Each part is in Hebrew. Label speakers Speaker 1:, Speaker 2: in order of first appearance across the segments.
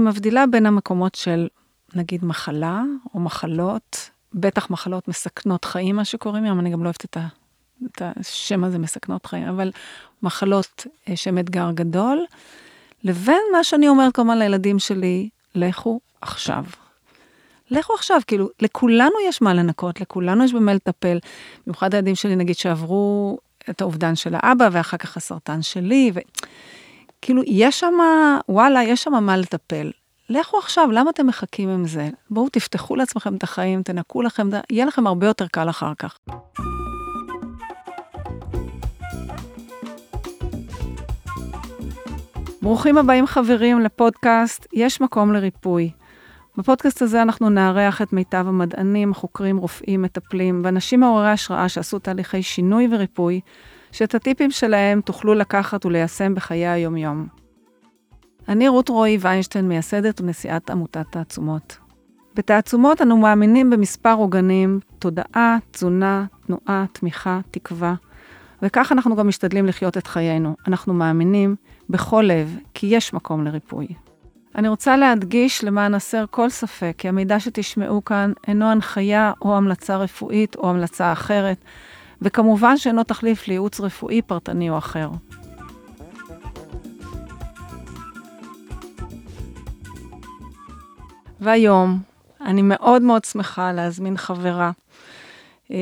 Speaker 1: אני מבדילה בין המקומות של נגיד מחלה או מחלות, בטח מחלות מסכנות חיים, מה שקוראים להם, אני גם לא אוהבת את, ה, את השם הזה מסכנות חיים, אבל מחלות אה, שהן אתגר גדול, לבין מה שאני אומרת כמובן לילדים שלי, לכו עכשיו. לכו עכשיו, כאילו, לכולנו יש מה לנקות, לכולנו יש במה לטפל. במיוחד הילדים שלי, נגיד, שעברו את האובדן של האבא, ואחר כך הסרטן שלי, וכאילו, יש שם, וואלה, יש שם מה לטפל. לכו עכשיו, למה אתם מחכים עם זה? בואו תפתחו לעצמכם את החיים, תנקו לכם, יהיה לכם הרבה יותר קל אחר כך. ברוכים הבאים חברים לפודקאסט יש מקום לריפוי. בפודקאסט הזה אנחנו נארח את מיטב המדענים, חוקרים, רופאים, מטפלים ואנשים מעוררי השראה שעשו תהליכי שינוי וריפוי, שאת הטיפים שלהם תוכלו לקחת וליישם בחיי היום-יום. אני רות רועי ויינשטיין, מייסדת ונשיאת עמותת תעצומות. בתעצומות אנו מאמינים במספר עוגנים, תודעה, תזונה, תנועה, תמיכה, תקווה, וכך אנחנו גם משתדלים לחיות את חיינו. אנחנו מאמינים בכל לב כי יש מקום לריפוי. אני רוצה להדגיש למען הסר כל ספק כי המידע שתשמעו כאן אינו הנחיה או המלצה רפואית או המלצה אחרת, וכמובן שאינו תחליף לייעוץ רפואי פרטני או אחר. והיום אני מאוד מאוד שמחה להזמין חברה, אה,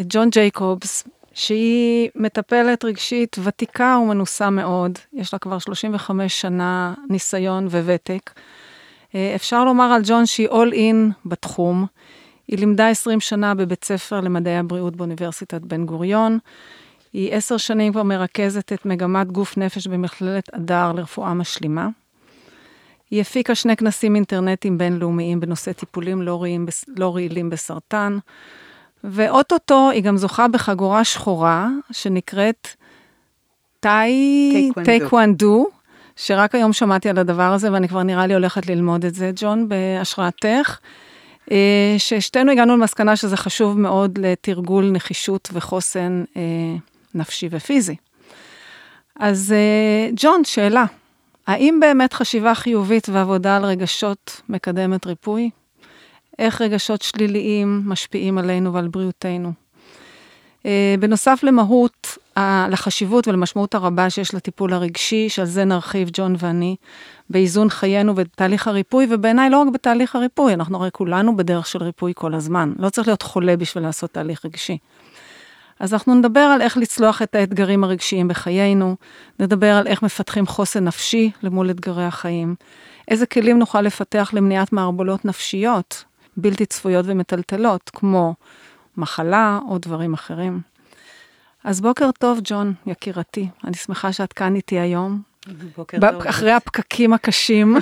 Speaker 1: את ג'ון ג'ייקובס, שהיא מטפלת רגשית ותיקה ומנוסה מאוד, יש לה כבר 35 שנה ניסיון וותק. אה, אפשר לומר על ג'ון שהיא אול אין בתחום. היא לימדה 20 שנה בבית ספר למדעי הבריאות באוניברסיטת בן גוריון. היא עשר שנים כבר מרכזת את מגמת גוף נפש במכללת אדר לרפואה משלימה. היא הפיקה שני כנסים אינטרנטיים בינלאומיים בנושא טיפולים לא, רעילים, לא רעילים בסרטן, ואו-טו-טו היא גם זוכה בחגורה שחורה שנקראת טאי טייקוונדו, שרק היום שמעתי על הדבר הזה ואני כבר נראה לי הולכת ללמוד את זה, ג'ון, בהשראתך. אה, ששתינו הגענו למסקנה שזה חשוב מאוד לתרגול נחישות וחוסן אה, נפשי ופיזי. אז אה, ג'ון, שאלה, האם באמת חשיבה חיובית ועבודה על רגשות מקדמת ריפוי? איך רגשות שליליים משפיעים עלינו ועל בריאותנו? בנוסף למהות, לחשיבות ולמשמעות הרבה שיש לטיפול הרגשי, שעל זה נרחיב ג'ון ואני, באיזון חיינו ובתהליך הריפוי, ובעיניי לא רק בתהליך הריפוי, אנחנו הרי כולנו בדרך של ריפוי כל הזמן. לא צריך להיות חולה בשביל לעשות תהליך רגשי. אז אנחנו נדבר על איך לצלוח את האתגרים הרגשיים בחיינו, נדבר על איך מפתחים חוסן נפשי למול אתגרי החיים, איזה כלים נוכל לפתח למניעת מערבולות נפשיות בלתי צפויות ומטלטלות, כמו מחלה או דברים אחרים. אז בוקר טוב, ג'ון, יקירתי. אני שמחה שאת כאן איתי היום.
Speaker 2: בוקר טוב.
Speaker 1: אחרי הפקקים הקשים.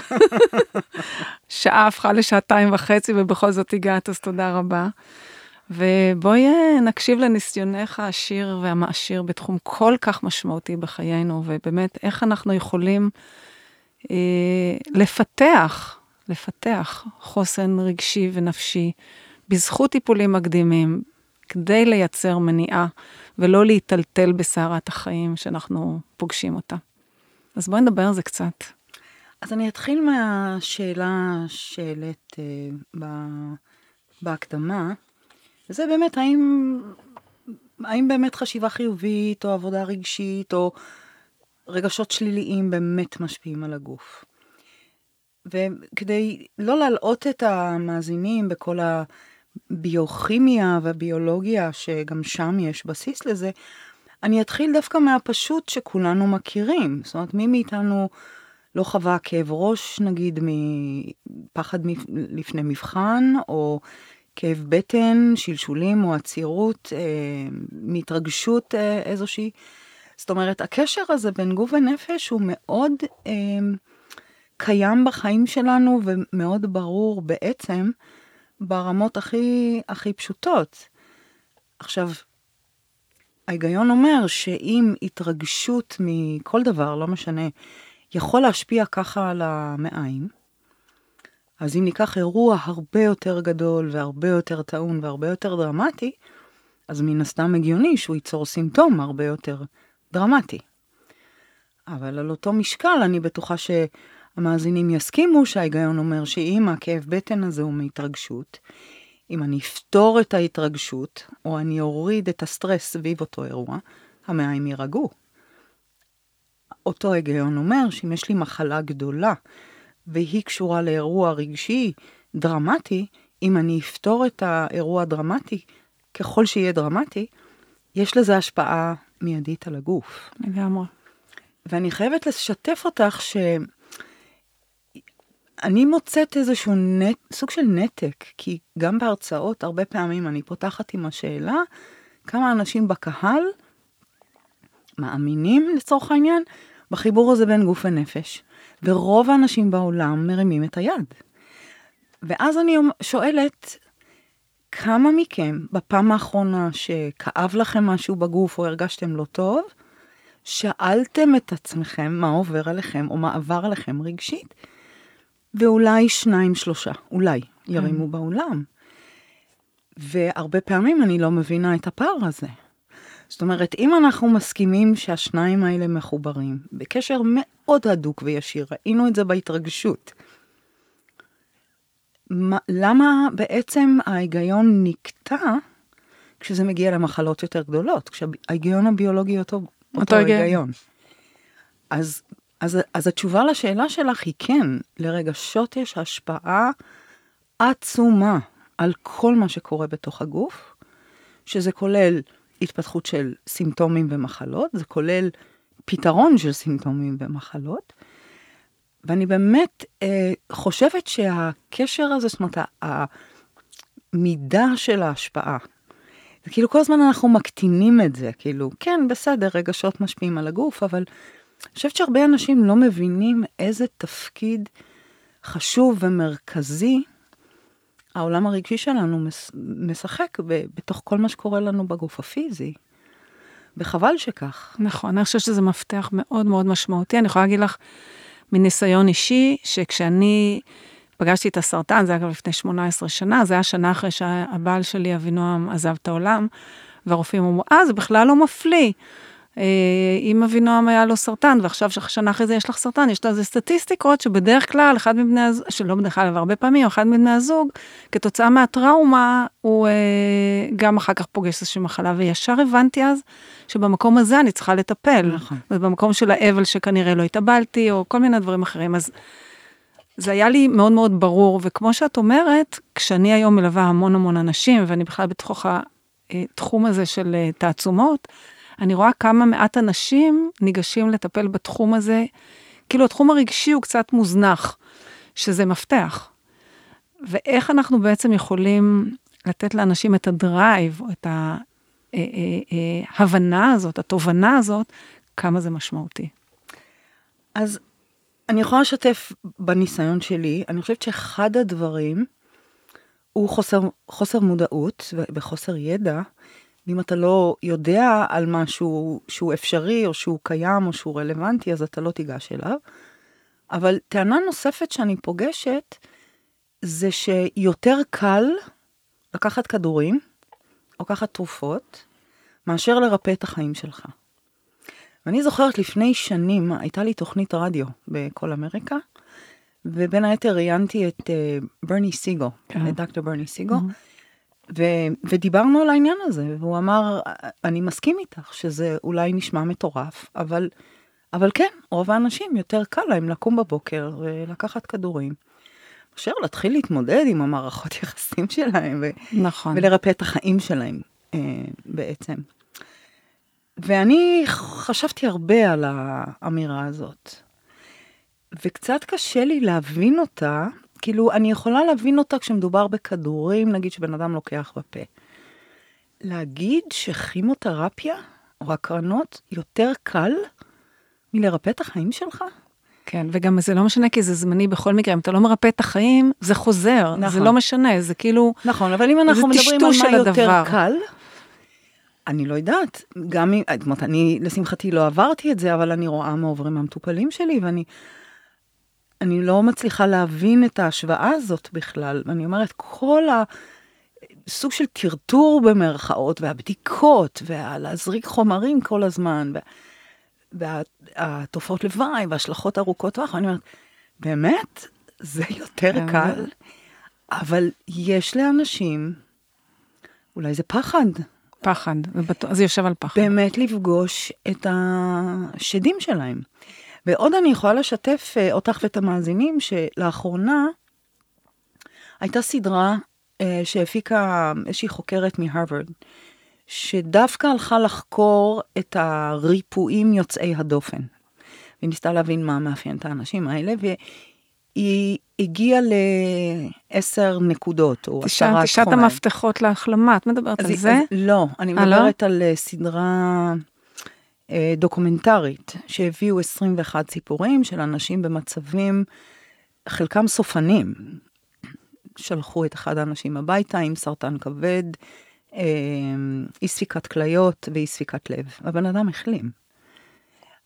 Speaker 1: שעה הפכה לשעתיים וחצי ובכל זאת הגעת, אז תודה רבה. ובואי אה, נקשיב לניסיונך העשיר והמעשיר בתחום כל כך משמעותי בחיינו, ובאמת איך אנחנו יכולים אה, לפתח, לפתח חוסן רגשי ונפשי בזכות טיפולים מקדימים, כדי לייצר מניעה ולא להיטלטל בסערת החיים שאנחנו פוגשים אותה. אז בואי נדבר על זה קצת.
Speaker 2: אז אני אתחיל מהשאלה שהעלית uh, בהקדמה. וזה באמת, האם, האם באמת חשיבה חיובית, או עבודה רגשית, או רגשות שליליים באמת משפיעים על הגוף. וכדי לא להלאות את המאזינים בכל הביוכימיה והביולוגיה, שגם שם יש בסיס לזה, אני אתחיל דווקא מהפשוט שכולנו מכירים. זאת אומרת, מי מאיתנו לא חווה כאב ראש, נגיד, מפחד לפני מבחן, או כאב בטן, שלשולים או עצירות, אה, מהתרגשות אה, איזושהי. זאת אומרת, הקשר הזה בין גוף ונפש הוא מאוד אה, קיים בחיים שלנו ומאוד ברור בעצם ברמות הכי, הכי פשוטות. עכשיו, ההיגיון אומר שאם התרגשות מכל דבר, לא משנה, יכול להשפיע ככה על המעיים, אז אם ניקח אירוע הרבה יותר גדול והרבה יותר טעון והרבה יותר דרמטי, אז מן הסתם הגיוני שהוא ייצור סימפטום הרבה יותר דרמטי. אבל על אותו משקל אני בטוחה המאזינים יסכימו שההיגיון אומר שאם הכאב בטן הזה הוא מהתרגשות, אם אני אפתור את ההתרגשות, או אני אוריד את הסטרס סביב אותו אירוע, המעיים יירגעו. אותו היגיון אומר שאם יש לי מחלה גדולה, והיא קשורה לאירוע רגשי דרמטי, אם אני אפתור את האירוע הדרמטי, ככל שיהיה דרמטי, יש לזה השפעה מיידית על הגוף.
Speaker 1: לגמרי.
Speaker 2: ואני חייבת לשתף אותך שאני מוצאת איזשהו נט, סוג של נתק, כי גם בהרצאות, הרבה פעמים אני פותחת עם השאלה, כמה אנשים בקהל מאמינים, לצורך העניין, בחיבור הזה בין גוף ונפש, ורוב האנשים בעולם מרימים את היד. ואז אני שואלת, כמה מכם בפעם האחרונה שכאב לכם משהו בגוף או הרגשתם לא טוב, שאלתם את עצמכם מה עובר עליכם או מה עבר עליכם רגשית? ואולי שניים, שלושה, אולי, ירימו mm. באולם. והרבה פעמים אני לא מבינה את הפער הזה. זאת אומרת, אם אנחנו מסכימים שהשניים האלה מחוברים, בקשר מאוד הדוק וישיר, ראינו את זה בהתרגשות, מה, למה בעצם ההיגיון נקטע כשזה מגיע למחלות יותר גדולות, כשההיגיון הביולוגי אותו, אותו, אותו היגיון. אז, אז, אז התשובה לשאלה שלך היא כן, לרגשות יש השפעה עצומה על כל מה שקורה בתוך הגוף, שזה כולל התפתחות של סימפטומים ומחלות, זה כולל פתרון של סימפטומים ומחלות, ואני באמת אה, חושבת שהקשר הזה, זאת אומרת, המידה של ההשפעה, זה כאילו כל הזמן אנחנו מקטינים את זה, כאילו, כן, בסדר, רגשות משפיעים על הגוף, אבל חושבת שהרבה אנשים לא מבינים איזה תפקיד חשוב ומרכזי העולם הרגשי שלנו משחק בתוך כל מה שקורה לנו בגוף הפיזי. וחבל שכך.
Speaker 1: נכון, אני חושבת שזה מפתח מאוד מאוד משמעותי. אני יכולה להגיד לך, מניסיון אישי, שכשאני פגשתי את הסרטן, זה היה גם לפני 18 שנה, זה היה שנה אחרי שהבעל שלי, אבינועם, עזב את העולם, והרופאים אמרו, אה, זה בכלל לא מפליא. אה, אם אבינועם היה לו סרטן, ועכשיו שנה אחרי זה יש לך סרטן, יש לזה סטטיסטיקות שבדרך כלל אחד מבני הזוג, שלא בדרך כלל, אבל הרבה פעמים, אחד מבני הזוג, כתוצאה מהטראומה, הוא אה, גם אחר כך פוגש איזושהי מחלה, וישר הבנתי אז שבמקום הזה אני צריכה לטפל. נכון. ובמקום של האבל שכנראה לא התאבלתי, או כל מיני דברים אחרים. אז זה היה לי מאוד מאוד ברור, וכמו שאת אומרת, כשאני היום מלווה המון המון אנשים, ואני בכלל בתוך התחום הזה של תעצומות, אני רואה כמה מעט אנשים ניגשים לטפל בתחום הזה, כאילו התחום הרגשי הוא קצת מוזנח, שזה מפתח. ואיך אנחנו בעצם יכולים לתת לאנשים את הדרייב, או את ההבנה אה, אה, אה, הזאת, התובנה הזאת, כמה זה משמעותי.
Speaker 2: אז אני יכולה לשתף בניסיון שלי, אני חושבת שאחד הדברים הוא חוסר, חוסר מודעות וחוסר ידע ואם אתה לא יודע על משהו שהוא אפשרי, או שהוא קיים, או שהוא רלוונטי, אז אתה לא תיגש אליו. אבל טענה נוספת שאני פוגשת, זה שיותר קל לקחת כדורים, או לקחת תרופות, מאשר לרפא את החיים שלך. ואני זוכרת לפני שנים, הייתה לי תוכנית רדיו בכל אמריקה, ובין היתר ראיינתי את uh, ברני סיגו. את דוקטור ברני סיגו, mm-hmm. ו- ודיברנו על העניין הזה, והוא אמר, אני מסכים איתך שזה אולי נשמע מטורף, אבל, אבל כן, רוב האנשים יותר קל להם לקום בבוקר ולקחת כדורים. מאשר להתחיל להתמודד עם המערכות יחסים שלהם, ו- נכון. ולרפא את החיים שלהם אה, בעצם. ואני חשבתי הרבה על האמירה הזאת, וקצת קשה לי להבין אותה, כאילו, אני יכולה להבין אותה כשמדובר בכדורים, נגיד שבן אדם לוקח בפה. להגיד שכימותרפיה או הקרנות יותר קל מלרפא את החיים שלך?
Speaker 1: כן, וגם זה לא משנה כי זה זמני בכל מקרה, אם אתה לא מרפא את החיים, זה חוזר, נכון. זה לא משנה, זה כאילו...
Speaker 2: נכון, אבל אם אנחנו מדברים על מה יותר הדבר. קל, אני לא יודעת, גם אם, זאת אומרת, אני לשמחתי לא עברתי את זה, אבל אני רואה מה עוברים המטופלים שלי, ואני אני לא מצליחה להבין את ההשוואה הזאת בכלל. ואני אומרת, כל הסוג של טרטור במרכאות, והבדיקות, ולהזריק חומרים כל הזמן, והתופעות לוואי, וההשלכות ארוכות טווח, אני אומרת, באמת, זה יותר קל, אבל יש לאנשים, אולי זה פחד,
Speaker 1: פחד, זה יושב על פחד.
Speaker 2: באמת לפגוש את השדים שלהם. ועוד אני יכולה לשתף אה, אותך ואת המאזינים שלאחרונה הייתה סדרה אה, שהפיקה איזושהי חוקרת מהרווארד, שדווקא הלכה לחקור את הריפואים יוצאי הדופן. והיא ניסתה להבין מה מאפיין את האנשים האלה, והיא הגיעה לעשר נקודות, או
Speaker 1: תשעת
Speaker 2: עשרה
Speaker 1: תשעת
Speaker 2: תחומיים.
Speaker 1: המפתחות להחלמה, את מדברת על
Speaker 2: היא-
Speaker 1: זה?
Speaker 2: לא, אני? מדברת על אה, סדרה דוקומנטרית, שהביאו 21 סיפורים של אנשים במצבים, חלקם סופנים. שלחו את אחד האנשים הביתה עם סרטן כבד, אה, אי ספיקת כליות ואי ספיקת לב. הבן אדם החלים.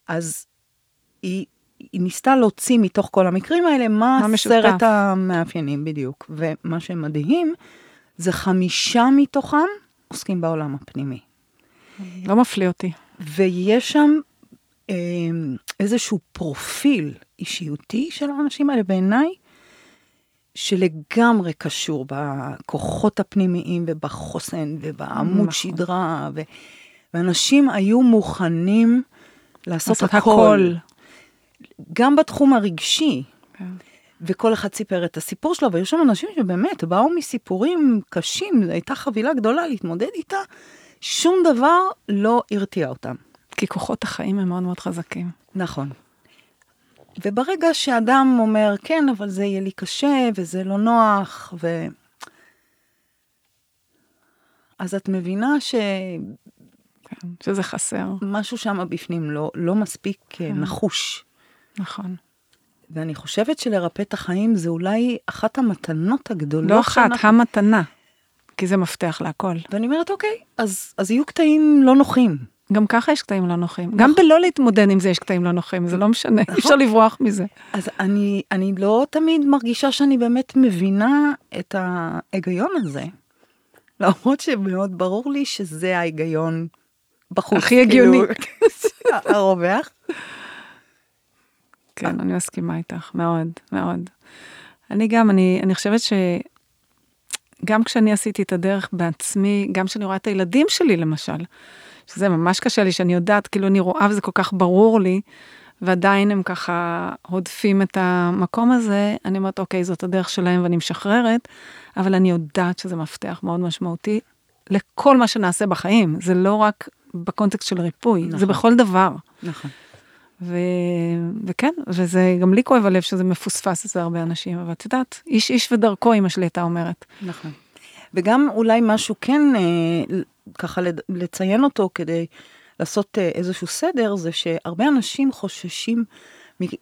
Speaker 2: אז היא, היא ניסתה להוציא מתוך כל המקרים האלה מה. עשרת המאפיינים בדיוק. ומה שמדהים, זה חמישה מתוכם עוסקים בעולם הפנימי.
Speaker 1: לא מפליא אותי.
Speaker 2: ויש שם אה, איזשהו פרופיל אישיותי של האנשים האלה בעיניי, שלגמרי קשור בכוחות הפנימיים ובחוסן ובעמוד
Speaker 1: נכון.
Speaker 2: שדרה, ו... ואנשים היו מוכנים לעשות,
Speaker 1: לעשות
Speaker 2: הכל,
Speaker 1: הכל.
Speaker 2: גם בתחום הרגשי.
Speaker 1: כן.
Speaker 2: וכל אחד סיפר את הסיפור שלו, והיו שם אנשים שבאמת באו מסיפורים קשים, הייתה חבילה גדולה להתמודד איתה, שום דבר לא הרתיע אותם.
Speaker 1: כי כוחות החיים הם מאוד מאוד חזקים.
Speaker 2: נכון. וברגע שאדם אומר, כן, אבל זה יהיה לי קשה, וזה לא נוח, ו... אז את מבינה
Speaker 1: כן, שזה חסר,
Speaker 2: שמשהו שם בפנים לא, לא מספיק כן. נחוש.
Speaker 1: נכון.
Speaker 2: ואני חושבת שלרפא את החיים זה אולי אחת המתנות הגדולות.
Speaker 1: לא אחת,
Speaker 2: שאנחנו-
Speaker 1: המתנה. כי זה מפתח להכל.
Speaker 2: ואני אומרת, אוקיי, אז, אז יהיו קטעים לא נוחים.
Speaker 1: גם ככה יש קטעים לא נוחים. גם בלא להתמודד עם זה יש קטעים לא נוחים, זה לא משנה, אי אפשר לברוח מזה.
Speaker 2: אז אני, אני לא תמיד מרגישה שאני באמת מבינה את ההיגיון הזה. למרות שמאוד ברור לי שזה ההיגיון בחוץ.
Speaker 1: הכי הגיוני.
Speaker 2: כאילו, הרווח.
Speaker 1: כן, אני מסכימה איתך, מאוד, מאוד. אני גם, אני, אני חושבת שגם כשאני עשיתי את הדרך בעצמי, גם כשאני רואה את הילדים שלי למשל, שזה ממש קשה לי, שאני יודעת, כאילו אני רואה וזה כל כך ברור לי, ועדיין הם ככה הודפים את המקום הזה, אני אומרת, אוקיי, זאת הדרך שלהם ואני משחררת, אבל אני יודעת שזה מפתח מאוד משמעותי לכל מה שנעשה בחיים, זה לא רק בקונטקסט של ריפוי, נכון. זה. בכל דבר.
Speaker 2: נכון.
Speaker 1: ו... וכן, וזה גם לי כואב הלב שזה מפוספס אצל הרבה אנשים, אבל את יודעת, איש איש ודרכו, אמא שלי הייתה אומרת.
Speaker 2: נכון. וגם אולי משהו כן, אה, ככה לציין אותו כדי לעשות אה, איזשהו סדר, זה שהרבה אנשים חוששים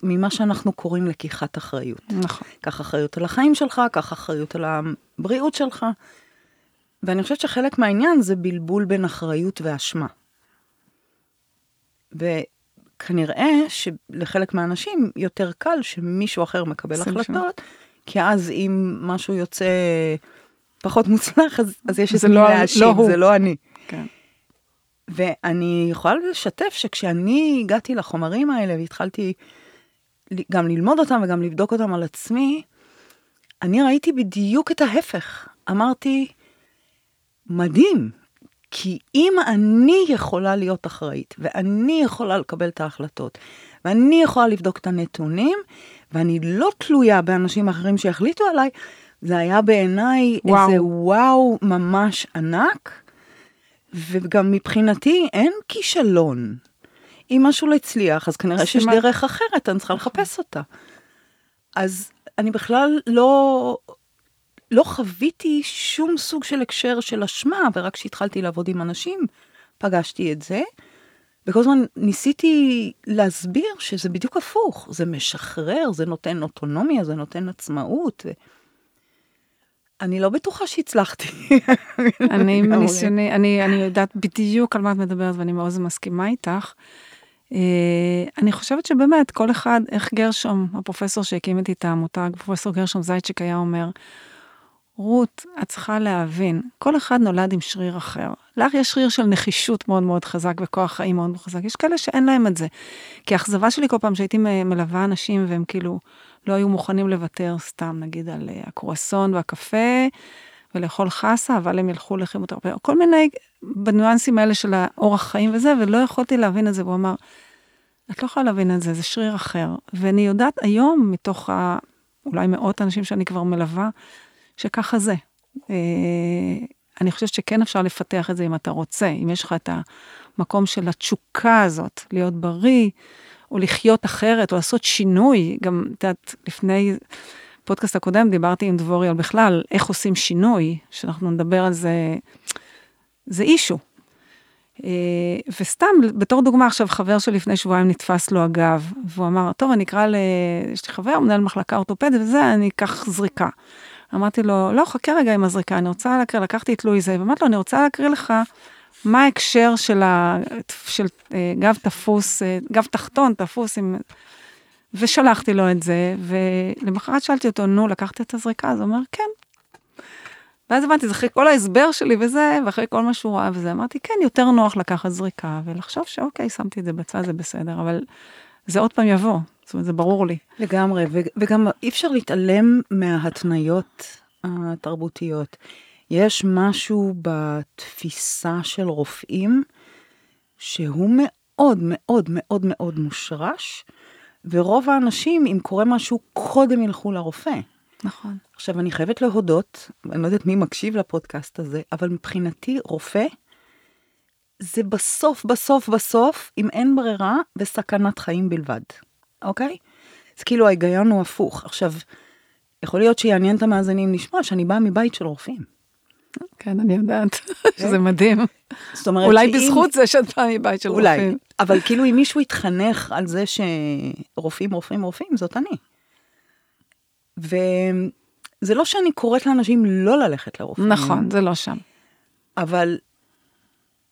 Speaker 2: ממה שאנחנו קוראים לקיחת אחריות.
Speaker 1: נכון.
Speaker 2: קח אחריות על החיים שלך, קח אחריות על הבריאות שלך. ואני חושבת שחלק מהעניין זה בלבול בין אחריות ואשמה. וכנראה שלחלק מהאנשים יותר קל שמישהו אחר מקבל החלטות, כי אז אם משהו יוצא פחות מוצלח, אז, אז יש את
Speaker 1: זה
Speaker 2: מי
Speaker 1: לא-
Speaker 2: להאשים,
Speaker 1: לא.
Speaker 2: זה לא אני.
Speaker 1: כן.
Speaker 2: ואני יכולה לשתף שכשאני הגעתי לחומרים האלה והתחלתי גם ללמוד אותם וגם לבדוק אותם על עצמי, אני ראיתי בדיוק את ההפך. אמרתי, מדהים, כי אם אני יכולה להיות אחראית, ואני יכולה לקבל את ההחלטות, ואני יכולה לבדוק את הנתונים, ואני לא תלויה באנשים אחרים שיחליטו עליי, זה היה בעיניי. איזה וואו ממש ענק. וגם מבחינתי אין כישלון. אם משהו לא הצליח, אז כנראה שיש דרך אחרת, אני צריכה לחפש אותה. אז אני בכלל לא, לא חוויתי שום סוג של הקשר של אשמה, ורק כשהתחלתי לעבוד עם אנשים, פגשתי את זה. וכל הזמן ניסיתי להסביר שזה בדיוק הפוך, זה משחרר, זה נותן אוטונומיה, זה נותן עצמאות. אני לא בטוחה שהצלחתי.
Speaker 1: אני. מניסיוני, אני, אני יודעת בדיוק על מה את מדברת ואני מאוד מסכימה איתך. אה, אני חושבת שבאמת כל אחד, איך גרשום, הפרופסור שהקים איתי את העמותה, פרופסור גרשום זייצ'יק היה אומר, רות, את צריכה להבין, כל אחד נולד עם שריר אחר. לך יש שריר של נחישות מאוד מאוד חזק וכוח חיים מאוד חזק. יש כאלה שאין להם את זה. כי האכזבה שלי כל פעם שהייתי מלווה אנשים והם כאילו לא היו מוכנים לוותר סתם, נגיד על אה, הקרואסון והקפה, ולאכול חסה, אבל הם ילכו לכימותרפיה, כל מיני, בניואנסים האלה של האורח חיים וזה, ולא יכולתי להבין את זה, והוא אמר, את לא יכולה להבין את זה, זה שריר אחר. ואני יודעת היום, מתוך ה... אולי מאות אנשים שאני כבר מלווה, שככה זה. אה, אני חושבת שכן אפשר לפתח את זה אם אתה רוצה, אם יש לך את המקום של התשוקה הזאת, להיות בריא, או לחיות אחרת, או לעשות שינוי. גם, את יודעת, לפני פודקאסט הקודם דיברתי עם דבורי על בכלל, איך עושים שינוי, שאנחנו נדבר על זה, זה אישו. אה, וסתם, בתור דוגמה עכשיו, חבר שלי לפני שבועיים נתפס לו הגב, והוא אמר, טוב, אני אקרא ל... יש לי חבר, מנהל מחלקה אורתופדית וזה, אני אקח זריקה. אמרתי לו, לא, חכה רגע עם הזריקה, אני רוצה להקריא, לקחתי את לואיזה, ואמרתי לו, אני רוצה להקריא לך מה ההקשר של, ה... של אה, גב תפוס, אה, גב תחתון תפוס עם... ושלחתי לו את זה, ולמחרת שאלתי אותו, נו, לקחת את הזריקה? אז הוא אומר, כן. ואז הבנתי, זה אחרי כל ההסבר שלי וזה, ואחרי כל מה שהוא ראה וזה, אמרתי, כן, יותר נוח לקחת זריקה, ולחשוב שאוקיי, שמתי את זה בצד, זה בסדר, אבל זה עוד פעם יבוא, זאת אומרת, זה ברור לי.
Speaker 2: לגמרי, וגם אי אפשר להתעלם מההתניות התרבותיות. יש משהו בתפיסה של רופאים שהוא מאוד מאוד מאוד מאוד מושרש, ורוב האנשים, אם קורה משהו, קודם ילכו לרופא.
Speaker 1: נכון.
Speaker 2: עכשיו, אני חייבת להודות, אני לא יודעת מי מקשיב לפודקאסט הזה, אבל מבחינתי, רופא, זה בסוף, בסוף, בסוף, אם אין ברירה, בסכנת חיים בלבד, אוקיי? אז כאילו ההיגיון הוא הפוך. עכשיו, יכול להיות שיעניין את המאזינים לשמוע שאני באה מבית של רופאים.
Speaker 1: כן, אני יודעת, שזה כן? מדהים. זאת אומרת אולי בזכות זה שאת באה מבית של אולי, רופאים.
Speaker 2: אבל כאילו אם מישהו יתחנך על זה שרופאים, רופאים, רופאים, זאת אני. וזה לא שאני קוראת לאנשים לא ללכת לרופאים.
Speaker 1: נכון, זה לא שם.
Speaker 2: אבל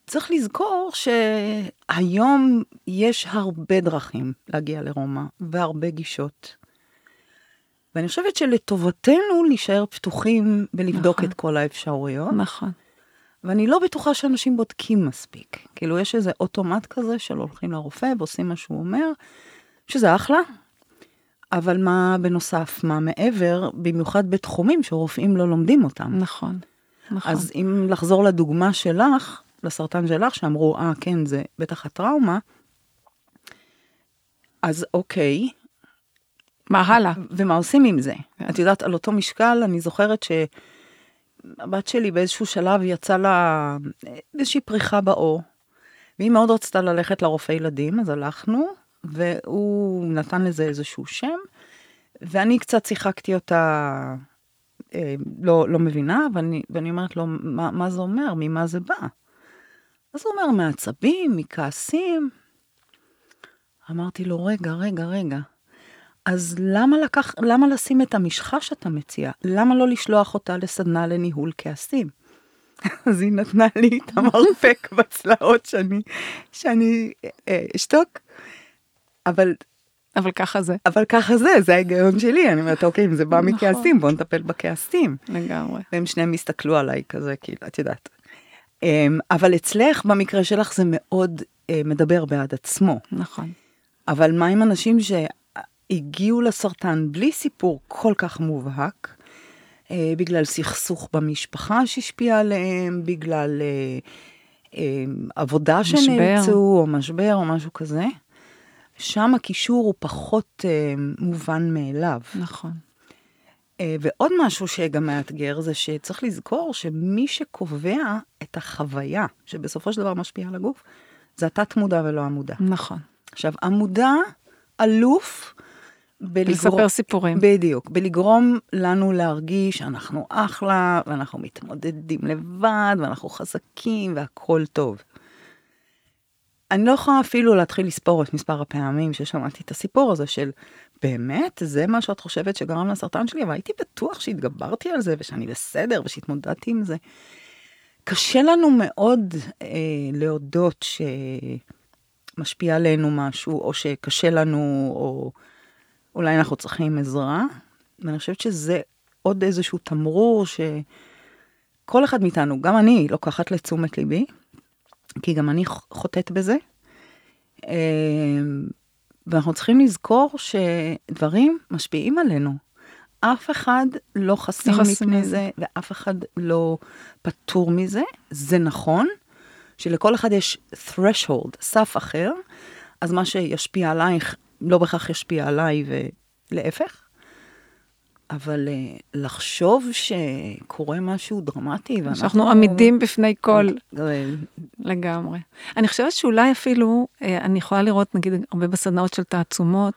Speaker 2: צריך לזכור שהיום יש הרבה דרכים להגיע לרומא, והרבה גישות. ואני חושבת שלטובתנו להישאר פתוחים ולבדוק נכון. את כל האפשרויות.
Speaker 1: נכון.
Speaker 2: ואני לא בטוחה שאנשים בודקים מספיק. כאילו, יש איזה אוטומט כזה של הולכים לרופא ועושים מה שהוא אומר, שזה אחלה, אבל מה בנוסף, מה מעבר, במיוחד בתחומים שרופאים לא לומדים אותם.
Speaker 1: נכון, נכון.
Speaker 2: אז אם לחזור לדוגמה שלך, לסרטן שלך, שאמרו, אה, כן, זה בטח הטראומה, אז אוקיי.
Speaker 1: מה הלאה?
Speaker 2: ומה עושים עם זה? את יודעת, על אותו משקל, אני זוכרת שהבת שלי באיזשהו שלב יצא לה איזושהי פריחה בעור, והיא מאוד רצתה ללכת לרופא ילדים, אז הלכנו, והוא נתן לזה איזשהו שם, ואני קצת שיחקתי אותה אה, לא, לא מבינה, ואני, ואני אומרת לו, מה, מה זה אומר? ממה זה בא? אז הוא אומר, מעצבים, מכעסים. אמרתי לו, רגע, רגע, רגע. אז למה, לקח, למה לשים את המשחה שאתה מציע? למה לא לשלוח אותה לסדנה לניהול כעסים? אז היא נתנה לי את המרפק בצלעות שאני, שאני אה, אשתוק. אבל...
Speaker 1: אבל ככה זה.
Speaker 2: אבל ככה זה, זה ההיגיון שלי. אני אומרת, אוקיי, אם זה בא נכון. מכעסים, בוא נטפל בכעסים.
Speaker 1: לגמרי.
Speaker 2: והם שניהם הסתכלו עליי כזה, כאילו, את יודעת. אמ, אבל אצלך, במקרה שלך, זה מאוד אה, מדבר בעד עצמו.
Speaker 1: נכון.
Speaker 2: אבל מה עם אנשים שהגיעו לסרטן בלי סיפור כל כך מובהק, אה, בגלל סכסוך במשפחה שהשפיע עליהם, בגלל אה, עבודה שנאלצו, או משבר, או משהו כזה? שם הקישור הוא פחות מובן מאליו.
Speaker 1: נכון.
Speaker 2: אה, ועוד משהו שגם מאתגר זה שצריך לזכור שמי שקובע את החוויה, שבסופו של דבר משפיעה על הגוף, זה התת-מודע ולא המודע.
Speaker 1: נכון.
Speaker 2: עכשיו, המודע אלוף
Speaker 1: בלגרום... לספר סיפורים.
Speaker 2: בדיוק, בלגרום לנו להרגיש שאנחנו אחלה, ואנחנו מתמודדים לבד, ואנחנו חזקים, והכול טוב. אני לא יכולה אפילו להתחיל לספור את מספר הפעמים ששמעתי את הסיפור הזה של באמת זה מה שאת חושבת שגרם לסרטן שלי אבל הייתי בטוח שהתגברתי על זה ושאני בסדר ושהתמודדתי עם זה. קשה לנו מאוד אה, להודות שמשפיע עלינו משהו או שקשה לנו או אולי אנחנו צריכים עזרה ואני חושבת שזה עוד איזשהו תמרור שכל אחד מאיתנו, גם אני, לוקחת לתשומת ליבי, כי גם אני חוטאת בזה. אה, ואנחנו צריכים לזכור שדברים משפיעים עלינו. אף אחד לא חסין מפני זה, ואף אחד לא פטור מזה. זה נכון שלכל אחד יש threshold, סף אחר, אז מה שישפיע עלייך לא בהכרח ישפיע עליי ולהפך. אבל uh, לחשוב שקורה משהו דרמטי,
Speaker 1: ואנחנו... שאנחנו עמידים בפני כל... לגמרי. אני חושבת שאולי אפילו, uh, אני יכולה לראות, נגיד, הרבה בסדנאות של תעצומות,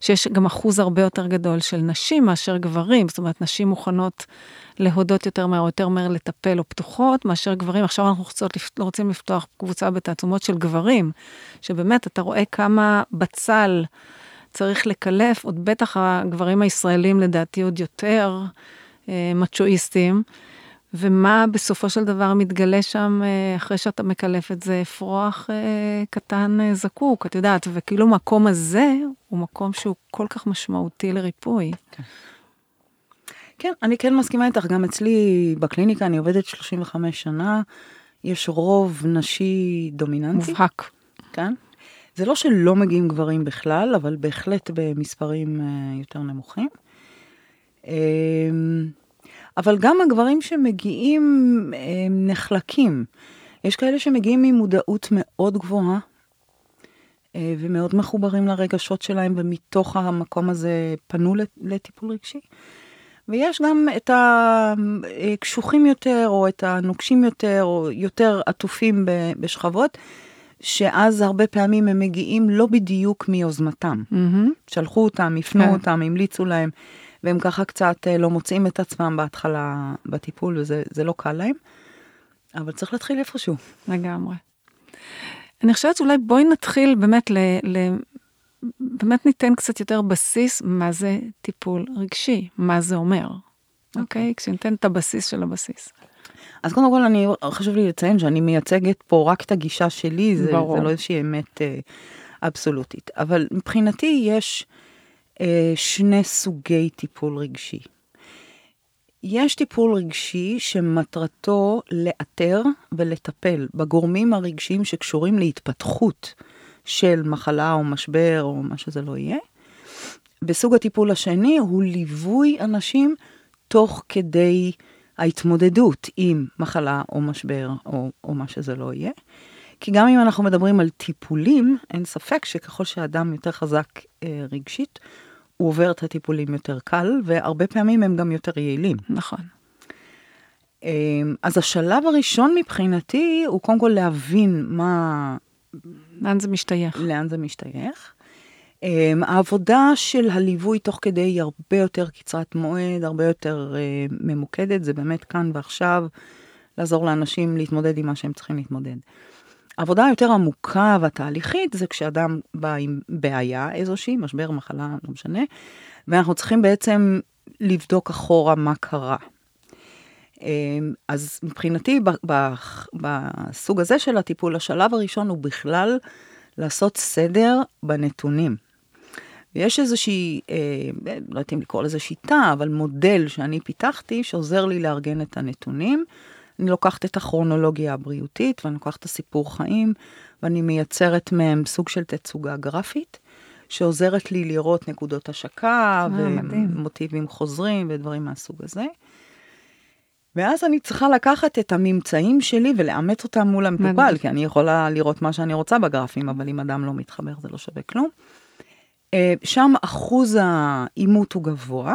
Speaker 1: שיש גם אחוז הרבה יותר גדול של נשים מאשר גברים, זאת אומרת, נשים מוכנות להודות יותר מהר, יותר מהר לטפל, או פתוחות, מאשר גברים. עכשיו אנחנו רוצות, רוצים לפתוח קבוצה בתעצומות של גברים, שבאמת, אתה רואה כמה בצל... צריך לקלף, עוד בטח הגברים הישראלים לדעתי עוד יותר אה, מצ'ואיסטים, ומה בסופו של דבר מתגלה שם אה, אחרי שאתה מקלף את זה, אפרוח אה, קטן זקוק, את יודעת, וכאילו המקום הזה הוא מקום שהוא כל כך משמעותי לריפוי.
Speaker 2: כן. כן, אני כן מסכימה איתך, גם אצלי בקליניקה, אני עובדת 35 שנה, יש רוב נשי דומיננטי.
Speaker 1: מובהק.
Speaker 2: כן. זה לא שלא מגיעים גברים בכלל, אבל בהחלט במספרים אה, יותר נמוכים. אמ, אבל גם הגברים שמגיעים הם נחלקים. יש כאלה שמגיעים עם מודעות מאוד גבוהה, אה, ומאוד מחוברים לרגשות שלהם, ומתוך המקום הזה פנו לטיפול רגשי. ויש גם את הקשוחים יותר, או את הנוקשים יותר, או יותר עטופים בשכבות, שאז הרבה פעמים הם מגיעים לא בדיוק מיוזמתם. Mm-hmm. שלחו אותם, הפנו כן. אותם, המליצו להם, והם ככה קצת אה, לא מוצאים את עצמם בהתחלה בטיפול, וזה לא קל להם, אבל צריך להתחיל איפשהו.
Speaker 1: לגמרי. אני חושבת שאולי בואי נתחיל באמת ל... ל... באמת ניתן קצת יותר בסיס מה זה טיפול רגשי, מה זה אומר. אוקיי? Okay. אוקיי? Okay? כשניתן את הבסיס של הבסיס.
Speaker 2: אז קודם כל, אני, חשוב לי לציין שאני מייצגת פה רק את הגישה שלי, זה, זה לא איזושהי אמת אה, אבסולוטית. אבל מבחינתי יש אה, שני סוגי טיפול רגשי. יש טיפול רגשי שמטרתו לאתר ולטפל בגורמים הרגשיים שקשורים להתפתחות של מחלה או משבר או מה שזה לא יהיה. בסוג הטיפול השני הוא ליווי אנשים תוך כדי ההתמודדות עם מחלה או משבר או, או מה שזה לא יהיה. כי גם אם אנחנו מדברים על טיפולים, אין ספק שככל שאדם יותר חזק אה, רגשית, הוא עובר את הטיפולים יותר קל, והרבה פעמים הם גם יותר יעילים.
Speaker 1: נכון.
Speaker 2: אה, אז השלב הראשון מבחינתי הוא קודם כל להבין מה...
Speaker 1: לאן זה משתייך.
Speaker 2: לאן זה משתייך. Um, העבודה של הליווי תוך כדי היא הרבה יותר קצרת מועד, הרבה יותר uh, ממוקדת, זה באמת כאן ועכשיו, לעזור לאנשים להתמודד עם מה שהם צריכים להתמודד. העבודה היותר עמוקה והתהליכית זה כשאדם בא עם בעיה איזושהי, משבר, מחלה, לא משנה, ואנחנו צריכים בעצם לבדוק אחורה מה קרה. Um, אז מבחינתי, בסוג הזה של הטיפול, השלב הראשון הוא בכלל לעשות סדר בנתונים. ויש איזושהי, אה, לא יודעת אם לקרוא לזה שיטה, אבל מודל שאני פיתחתי שעוזר לי לארגן את הנתונים. אני לוקחת את הכרונולוגיה הבריאותית ואני לוקחת את הסיפור חיים ואני מייצרת מהם סוג של תצוגה גרפית, שעוזרת לי לראות נקודות השקה אה, ומוטיבים חוזרים ודברים מהסוג הזה. ואז אני צריכה לקחת את הממצאים שלי ולאמת אותם מול המטופל, כי אני יכולה לראות מה שאני רוצה בגרפים, אבל אם אדם לא מתחבר זה לא שווה כלום. אה, שם אחוז העימות הוא גבוה,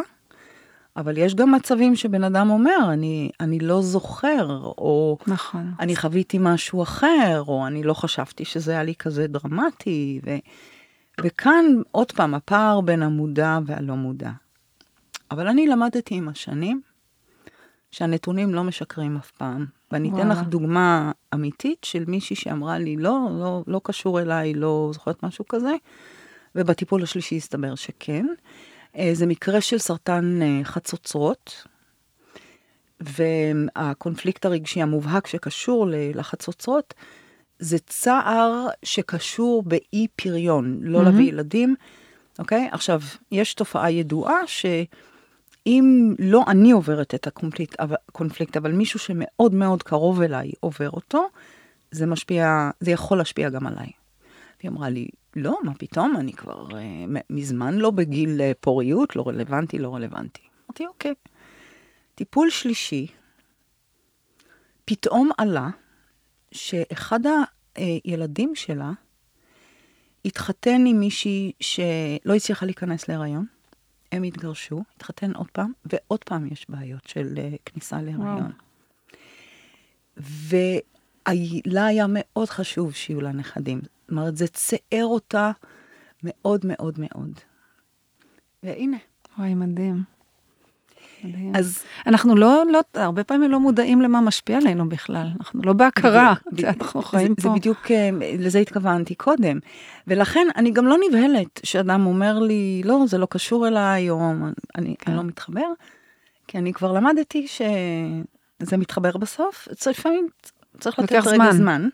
Speaker 2: אבל יש גם מצבים שבן אדם אומר, אני, אני לא זוכר, או
Speaker 1: נכון.
Speaker 2: אני חוויתי משהו אחר, או אני לא חשבתי שזה היה לי כזה דרמטי, ו, וכאן עוד פעם הפער בין המודע והלא מודע. אבל אני למדתי עם השנים שהנתונים לא משקרים אף פעם. ואני אתן לך דוגמה אמיתית של מישהי שאמרה לי, לא, לא, לא קשור אליי, לא זוכרת משהו כזה. ובטיפול השלישי הסתבר שכן. אה, זה מקרה של סרטן אה, חצוצרות, והקונפליקט הרגשי המובהק שקשור לחצוצרות, זה צער שקשור באי פריון, לא mm-hmm. להביא ילדים, אוקיי? עכשיו, יש תופעה ידועה אם לא אני עוברת את הקונפליקט, אבל, קונפליקט, אבל מישהו שמאוד מאוד קרוב אליי עובר אותו, זה משפיע, זה יכול להשפיע גם עליי. והיא אמרה לי, לא, מה פתאום, אני כבר uh, מזמן לא בגיל uh, פוריות, לא רלוונטי, לא רלוונטי. אמרתי, אוקיי. טיפול שלישי, פתאום עלה שאחד הילדים שלה התחתן עם מישהי שלא הצליחה להיכנס להיריון. הם התגרשו, התחתן עוד פעם, ועוד פעם יש בעיות של uh, כניסה להיריון. ולה היה מאוד חשוב שיהיו לה נכדים. אומרת, זה ציער אותה מאוד מאוד מאוד. והנה.
Speaker 1: וואי, מדהים. אז אנחנו לא, לא, הרבה פעמים לא מודעים למה משפיע עלינו בכלל, אנחנו לא בהכרה, אנחנו חיים
Speaker 2: זה,
Speaker 1: פה.
Speaker 2: זה בדיוק, אה, לזה התכוונתי קודם. ולכן אני גם לא נבהלת שאדם אומר לי, לא, זה לא קשור אליי, או אני, כן. אני לא מתחבר, כי אני כבר למדתי שזה מתחבר בסוף, לפעמים צריך לתת רגע זמן. זמן.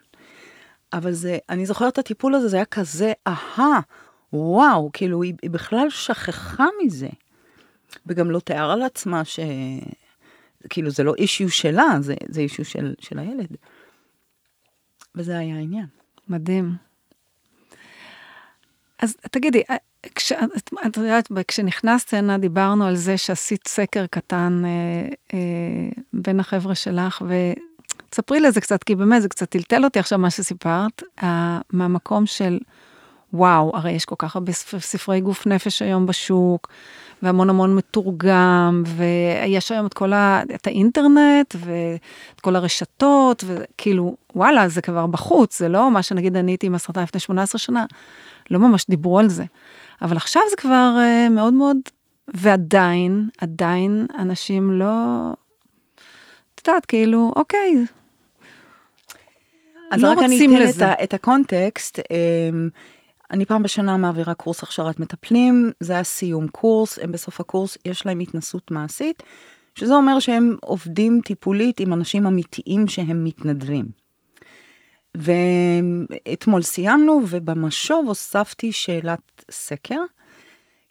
Speaker 2: אבל זה, אני זוכרת את הטיפול הזה, זה היה כזה, אהה, וואו, כאילו, היא, היא בכלל שכחה מזה. וגם לא תיאר על עצמה ש... כאילו, זה לא אישיו שלה, זה, זה אישיו של, של הילד. וזה היה העניין.
Speaker 1: מדהים. אז תגידי, אה, כש, את יודעת, כשנכנסת הנה דיברנו על זה שעשית סקר קטן אה, אה, בין החבר'ה שלך, ותספרי לזה קצת, כי באמת זה קצת טלטל אותי עכשיו מה שסיפרת, אה, מהמקום של, וואו, הרי יש כל כך הרבה ספרי גוף נפש היום בשוק, והמון המון מתורגם, ויש היום את כל ה... את האינטרנט, ואת כל הרשתות, וכאילו, וואלה, זה כבר בחוץ, זה לא מה שנגיד אני הייתי עם הסרטן לפני 18 שנה, לא ממש דיברו על זה. אבל עכשיו זה כבר uh, מאוד מאוד, ועדיין, עדיין אנשים לא... את יודעת, כאילו, אוקיי.
Speaker 2: אז לא רק אני אתן לזה. את, את הקונטקסט. אמ, אני פעם בשנה מעבירה קורס הכשרת מטפלים, זה הסיום קורס, הם בסוף הקורס, יש להם התנסות מעשית, שזה אומר שהם עובדים טיפולית עם אנשים אמיתיים שהם מתנדבים. ואתמול סיימנו, ובמשוב הוספתי שאלת סקר,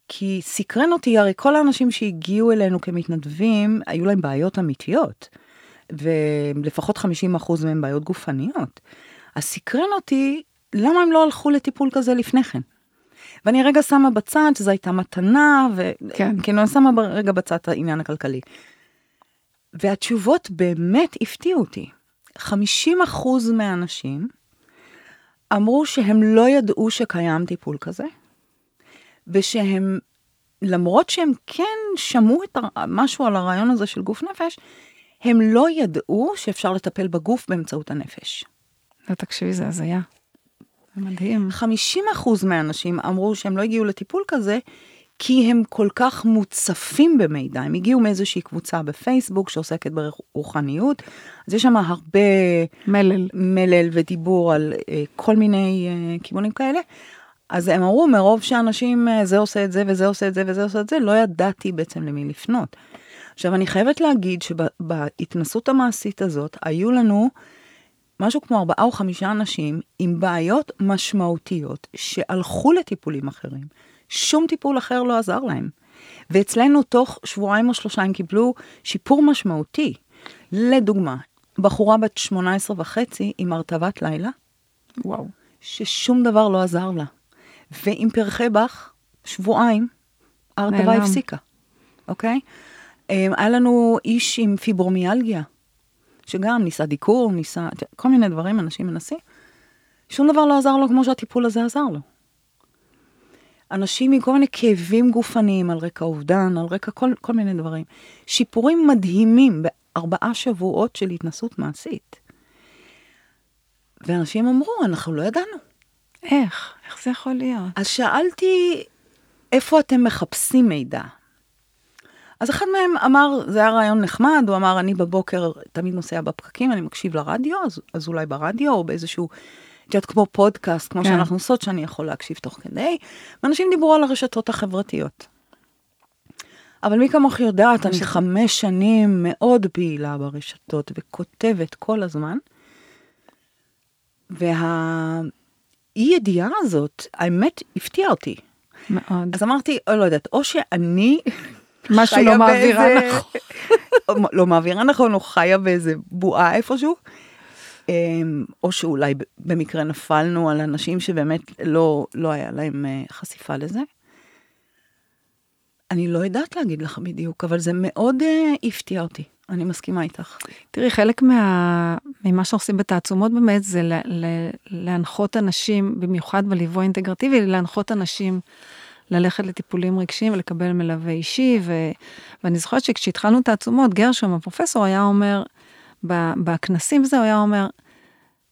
Speaker 2: כי סקרן אותי, הרי כל האנשים שהגיעו אלינו כמתנדבים, היו להם בעיות אמיתיות, ולפחות 50% מהם בעיות גופניות. אז סקרן אותי למה הם לא הלכו לטיפול כזה לפני כן? ואני רגע שמה בצד שזו הייתה מתנה, וכאילו כן. אני שמה רגע בצד את העניין הכלכלי. והתשובות באמת הפתיעו אותי. 50% מהאנשים אמרו שהם לא ידעו שקיים טיפול כזה, ושהם, למרות שהם כן שמעו את משהו על הרעיון הזה של גוף נפש, הם לא ידעו שאפשר לטפל בגוף באמצעות הנפש.
Speaker 1: לא, תקשיבי, זה הזיה. מדהים.
Speaker 2: 50% מהאנשים אמרו שהם לא הגיעו לטיפול כזה, כי הם כל כך מוצפים במידע. הם הגיעו מאיזושהי קבוצה בפייסבוק שעוסקת ברוחניות, אז יש שם הרבה...
Speaker 1: מלל.
Speaker 2: מלל ודיבור על uh, כל מיני uh, כיוונים כאלה. אז הם אמרו, מרוב שאנשים, uh, זה עושה את זה וזה עושה את זה וזה עושה את זה, לא ידעתי בעצם למי לפנות. עכשיו, אני חייבת להגיד שבהתנסות המעשית הזאת, היו לנו משהו כמו ארבעה או חמישה אנשים עם בעיות משמעותיות שהלכו לטיפולים אחרים. שום טיפול אחר לא עזר להם. ואצלנו תוך שבועיים או שלושה הם קיבלו שיפור משמעותי. לדוגמה, בחורה בת 18 וחצי עם הרטבת לילה,
Speaker 1: וואו,
Speaker 2: ששום דבר לא עזר לה. ועם פרחי באך, שבועיים, ההרטבה הפסיקה, אוקיי? אמ, היה לנו איש עם פיברומיאלגיה, שגם ניסה דיקור, ניסה כל מיני דברים, אנשים מנסים. שום דבר לא עזר לו כמו שהטיפול הזה עזר לו. אנשים עם כל מיני כאבים גופניים על רקע אובדן, על רקע כל, כל מיני דברים. שיפורים מדהימים בארבעה שבועות של התנסות מעשית. ואנשים אמרו, אנחנו לא ידענו.
Speaker 1: איך? איך זה יכול להיות?
Speaker 2: אז שאלתי, איפה אתם מחפשים מידע? אז אחד מהם אמר, זה היה רעיון נחמד, הוא אמר, אני בבוקר תמיד נוסע בפקקים, אני מקשיב לרדיו, אז, אז אולי ברדיו או באיזשהו, את יודעת, כמו פודקאסט, כמו כן. שאנחנו עושות, שאני יכול להקשיב תוך כדי, ואנשים דיברו על הרשתות החברתיות. אבל מי כמוך יודעת, אני חמש שנים מאוד פעילה ברשתות וכותבת כל הזמן, והאי ידיעה הזאת, האמת, הפתיעה אותי.
Speaker 1: מאוד.
Speaker 2: אז אמרתי, לא יודעת, או שאני
Speaker 1: משהו לא מעבירה
Speaker 2: באיזה-
Speaker 1: נכון.
Speaker 2: לא מעבירה נכון, או חיה באיזה בועה איפשהו. אמ, או שאולי במקרה נפלנו על אנשים שבאמת לא, לא היה להם אה, חשיפה לזה. אני לא יודעת להגיד לך בדיוק, אבל זה מאוד אה, הפתיע אותי. אני מסכימה איתך.
Speaker 1: תראי, חלק מה, ממה שעושים בתעצומות באמת זה ל, ל, להנחות אנשים, במיוחד בליווי האינטגרטיבי, להנחות אנשים ללכת לטיפולים רגשיים ולקבל מלווה אישי. ו, ואני זוכרת שכשהתחלנו תעצומות, גרשום, הפרופסור, היה אומר, בכנסים וזה, הוא היה אומר,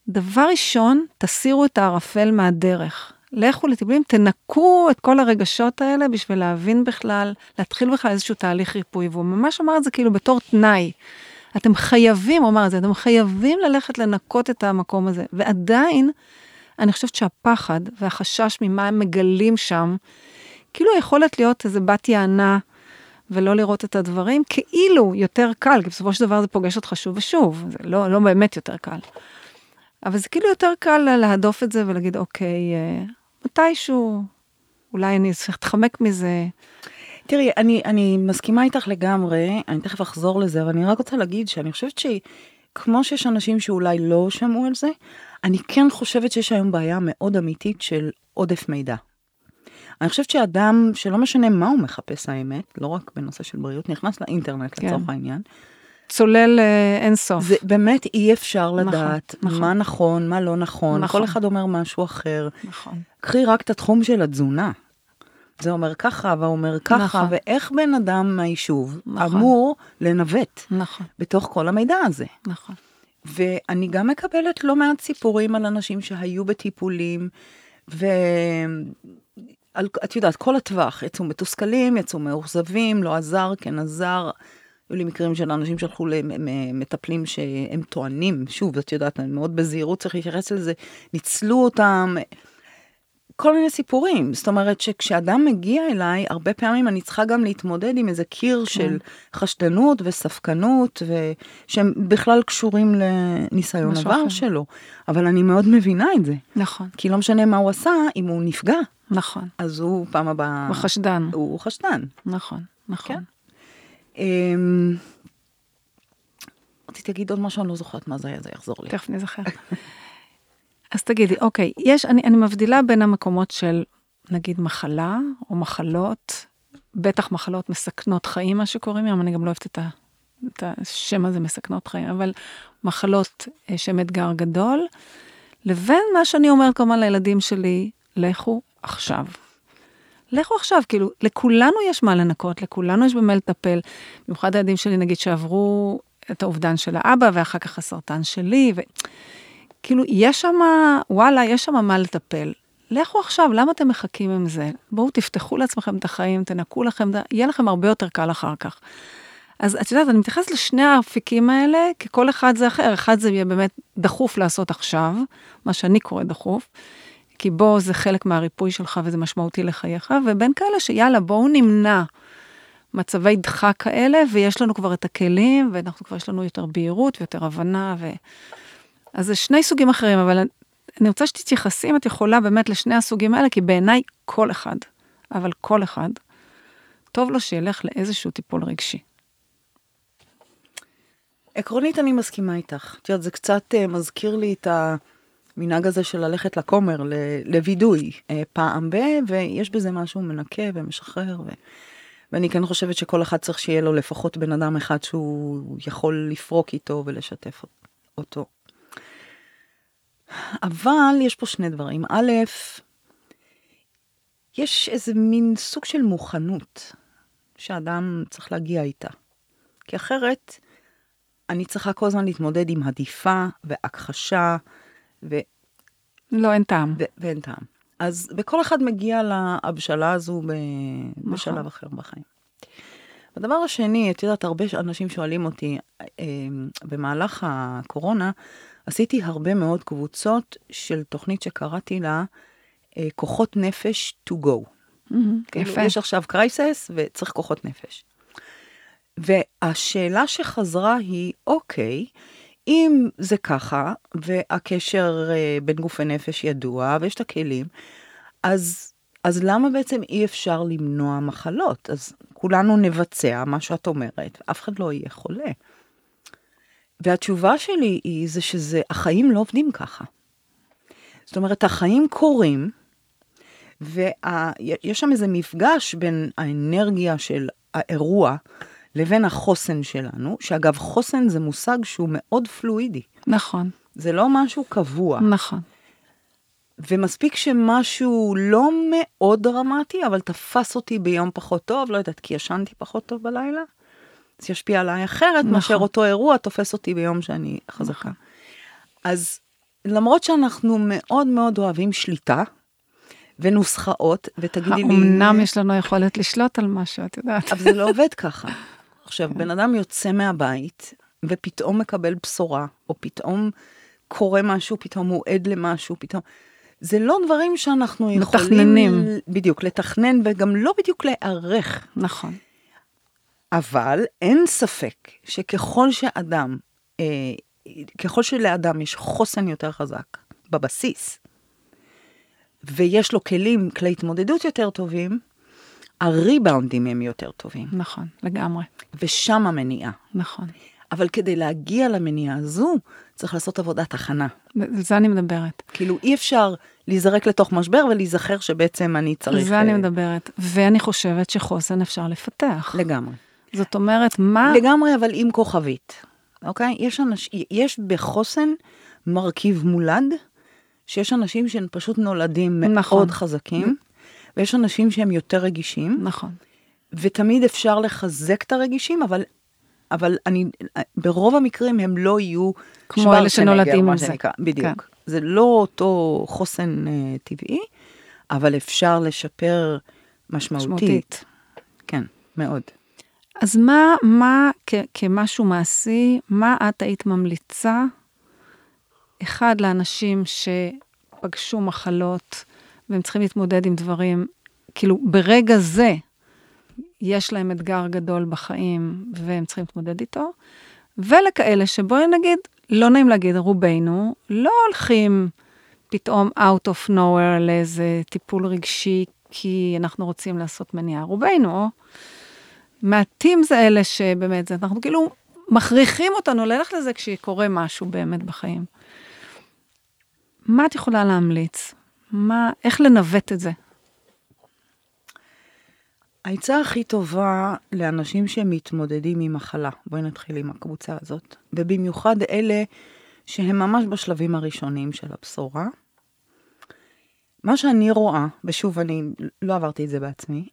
Speaker 1: דבר ראשון, תסירו את הערפל מהדרך. לכו לטיפולים, תנקו את כל הרגשות האלה בשביל להבין בכלל, להתחיל בכלל איזשהו תהליך ריפוי. והוא ממש אמר את זה כאילו בתור תנאי. אתם חייבים, הוא אמר את זה, אתם חייבים ללכת לנקות את המקום הזה. ועדיין, אני חושבת שהפחד והחשש ממה הם מגלים שם, כאילו יכולת להיות איזה בת יענה ולא לראות את הדברים, כאילו יותר קל, כי בסופו של דבר זה פוגש אותך שוב ושוב, זה לא, לא באמת יותר קל. אבל זה כאילו יותר קל להדוף את זה ולהגיד, אוקיי, אה, מתישהו, אולי אני צריך להתחמק מזה.
Speaker 2: תראי, אני, אני מסכימה איתך לגמרי, אני תכף אחזור לזה, אבל אני רק רוצה להגיד שאני חושבת שכמו שיש אנשים שאולי לא שמעו על זה, אני כן חושבת שיש היום בעיה מאוד אמיתית של עודף מידע. אני חושבת שאדם, שלא משנה מה הוא מחפש האמת, לא רק בנושא של בריאות, נכנס לאינטרנט
Speaker 1: כן.
Speaker 2: לצורך העניין,
Speaker 1: צולל אה, אין סוף.
Speaker 2: זה באמת אי אפשר
Speaker 1: נכון,
Speaker 2: לדעת
Speaker 1: נכון.
Speaker 2: מה נכון, מה לא נכון,
Speaker 1: נכון.
Speaker 2: כל אחד אומר משהו אחר.
Speaker 1: נכון.
Speaker 2: קחי רק את התחום של התזונה. זה אומר ככה ואומר ככה,
Speaker 1: נכון.
Speaker 2: ואיך בן אדם מהיישוב
Speaker 1: נכון.
Speaker 2: אמור לנווט
Speaker 1: נכון,
Speaker 2: בתוך כל המידע הזה.
Speaker 1: נכון.
Speaker 2: ואני גם מקבלת לא מעט סיפורים על אנשים שהיו בטיפולים, ואת יודעת, כל הטווח, יצאו מתוסכלים, יצאו מאוכזבים, לא עזר, כן עזר. היו לי מקרים של אנשים שהלכו למטפלים שהם טוענים, שוב, את יודעת, מאוד בזהירות צריך להתייחס לזה, ניצלו אותם, כל מיני סיפורים. זאת אומרת שכשאדם מגיע אליי, הרבה פעמים אני צריכה גם להתמודד עם איזה קיר
Speaker 1: כן.
Speaker 2: של חשדנות וספקנות, ושהם בכלל קשורים לניסיון עבר. שלו. אבל אני מאוד מבינה את זה.
Speaker 1: נכון,
Speaker 2: כי לא משנה מה הוא עשה, אם הוא נפגע,
Speaker 1: נכון.
Speaker 2: אז הוא פעם הבאה...
Speaker 1: בחשדן.
Speaker 2: הוא חשדן.
Speaker 1: נכון, נכון.
Speaker 2: כן. אמ, רציתי להגיד עוד משהו, אני לא זוכרת מה זה היה, זה יחזור לי.
Speaker 1: תכף נזכר. אז תגידי, אוקיי, יש, אני, אני מבדילה בין המקומות של נגיד מחלה או מחלות, בטח מחלות מסכנות חיים, מה שקוראים להם, אני גם לא אוהבת את, ה, את השם הזה מסכנות חיים, אבל מחלות אה, שהן אתגר גדול, לבין מה שאני אומרת כמובן לילדים שלי, לכו עכשיו. לכו עכשיו, כאילו, לכולנו יש מה לנקות, לכולנו יש במה לטפל. במיוחד הילדים שלי, נגיד, שעברו את האובדן של האבא, ואחר כך הסרטן שלי, ו... כאילו, יש שם, וואלה, יש שם מה לטפל. לכו עכשיו, למה אתם מחכים עם זה? בואו תפתחו לעצמכם את החיים, תנקו לכם, יהיה לכם הרבה יותר קל אחר כך. אז את יודעת, אני מתייחסת לשני האפיקים האלה, כי כל אחד זה אחר. אחד זה יהיה באמת דחוף לעשות עכשיו, מה שאני קוראת דחוף, כי בו זה חלק מהריפוי שלך וזה משמעותי לחייך, ובין כאלה שיאללה, בואו נמנע מצבי דחק כאלה, ויש לנו כבר את הכלים, ואנחנו כבר יש לנו יותר בהירות ויותר הבנה, ו... אז זה שני סוגים אחרים, אבל אני- רוצה שתתייחסי, אם את יכולה, באמת לשני הסוגים האלה, כי בעיניי כל אחד, אבל כל אחד, טוב לו שילך לאיזשהו טיפול רגשי.
Speaker 2: עקרונית אני מסכימה איתך. את יודעת, זה קצת uh, מזכיר לי את המנהג הזה של ללכת לכומר, לווידוי, uh, פעם ב, ויש בזה משהו מנקה ומשחרר. ו... ואני כן חושבת שכל אחד צריך שיהיה לו לפחות בן אדם אחד שהוא יכול לפרוק איתו ולשתף אותו. אבל יש פה שני דברים. א', יש איזה מין סוג של מוכנות שאדם צריך להגיע איתה. כי אחרת, אני צריכה כל הזמן להתמודד עם הדיפה והכחשה, ו-
Speaker 1: לא, אין טעם.
Speaker 2: ו- ואין טעם. אז וכל אחד מגיע להבשלה הזו ב-
Speaker 1: נכון.
Speaker 2: בשלב אחר בחיים. הדבר השני, את יודעת, הרבה אנשים שואלים אותי, אה, במהלך הקורונה, עשיתי הרבה מאוד קבוצות של תוכנית שקראתי לה אה, כוחות נפש to go.
Speaker 1: מהמם,
Speaker 2: כאילו,
Speaker 1: יפה.
Speaker 2: יש עכשיו קרייסס וצריך כוחות נפש. והשאלה שחזרה היא, אוקיי, אם זה ככה, והקשר אה, בין גוף ונפש ידוע, ויש את הכלים, אז, אז למה בעצם אי אפשר למנוע מחלות? אז כולנו נבצע מה שאת אומרת, אף אחד לא יהיה חולה. והתשובה שלי היא זה שזה, החיים לא עובדים ככה. זאת אומרת, החיים קורים, ויש שם איזה מפגש בין האנרגיה של האירוע לבין החוסן שלנו, שאגב, חוסן זה מושג שהוא מאוד פלואידי.
Speaker 1: נכון.
Speaker 2: זה לא משהו קבוע.
Speaker 1: נכון.
Speaker 2: ומספיק שמשהו לא מאוד דרמטי, אבל תפס אותי ביום פחות טוב, לא יודעת, כי ישנתי פחות טוב בלילה, זה ישפיע עליי אחרת נכון. מאשר אותו אירוע תופס אותי ביום שאני חזקה. נכון. אז למרות שאנחנו מאוד מאוד אוהבים שליטה, ונוסחאות, ותגידי לי...
Speaker 1: אמנם יש לנו יכולת לשלוט על משהו, את יודעת.
Speaker 2: אבל זה לא עובד ככה. עכשיו, בן אדם יוצא מהבית, ופתאום מקבל בשורה, או פתאום קורה משהו, פתאום הוא עד למשהו, פתאום... זה לא דברים שאנחנו יכולים...
Speaker 1: מתכננים.
Speaker 2: בדיוק, לתכנן, וגם לא בדיוק להיערך.
Speaker 1: נכון.
Speaker 2: אבל אין ספק שככל שאדם, אה, ככל שלאדם יש חוסן יותר חזק בבסיס, ויש לו כלים, כלי התמודדות יותר טובים, הריבאונדים הם יותר טובים.
Speaker 1: נכון, לגמרי.
Speaker 2: ושם המניעה.
Speaker 1: נכון.
Speaker 2: אבל כדי להגיע למניעה הזו, צריך לעשות עבודת הכנה.
Speaker 1: על זה אני מדברת.
Speaker 2: כאילו אי אפשר להיזרק לתוך משבר ולהיזכר שבעצם אני צריך...
Speaker 1: על זה אני מדברת. ואני חושבת שחוסן אפשר לפתח.
Speaker 2: לגמרי.
Speaker 1: זאת אומרת, מה...
Speaker 2: לגמרי, אבל עם כוכבית, אוקיי? יש, אנש... יש בחוסן מרכיב מולד, שיש אנשים שהם פשוט נולדים נכון. מאוד חזקים, ויש אנשים שהם יותר רגישים.
Speaker 1: נכון.
Speaker 2: ותמיד אפשר לחזק את הרגישים, אבל, אבל אני, ברוב המקרים הם לא יהיו
Speaker 1: כמו אלה שנולדים עם זה. שנקרא,
Speaker 2: בדיוק. כן. זה לא אותו חוסן uh, טבעי, אבל אפשר לשפר משמעותית. משמעותית. כן, מאוד.
Speaker 1: אז מה, מה כ- כמשהו מעשי, מה את היית ממליצה, אחד, לאנשים שפגשו מחלות והם צריכים להתמודד עם דברים, כאילו ברגע זה יש להם אתגר גדול בחיים והם צריכים להתמודד איתו, ולכאלה שבואי נגיד, לא נעים להגיד, רובנו לא הולכים פתאום out of nowhere לאיזה טיפול רגשי כי אנחנו רוצים לעשות מניעה. רובנו, מעטים זה אלה שבאמת, זה, אנחנו כאילו מכריחים אותנו ללכת לזה כשקורה משהו באמת בחיים. מה את יכולה להמליץ? מה, איך לנווט את זה?
Speaker 2: העצה הכי טובה לאנשים שמתמודדים עם מחלה, בואי נתחיל עם הקבוצה הזאת, ובמיוחד אלה שהם ממש בשלבים הראשונים של הבשורה. מה שאני רואה, ושוב, אני לא עברתי את זה בעצמי,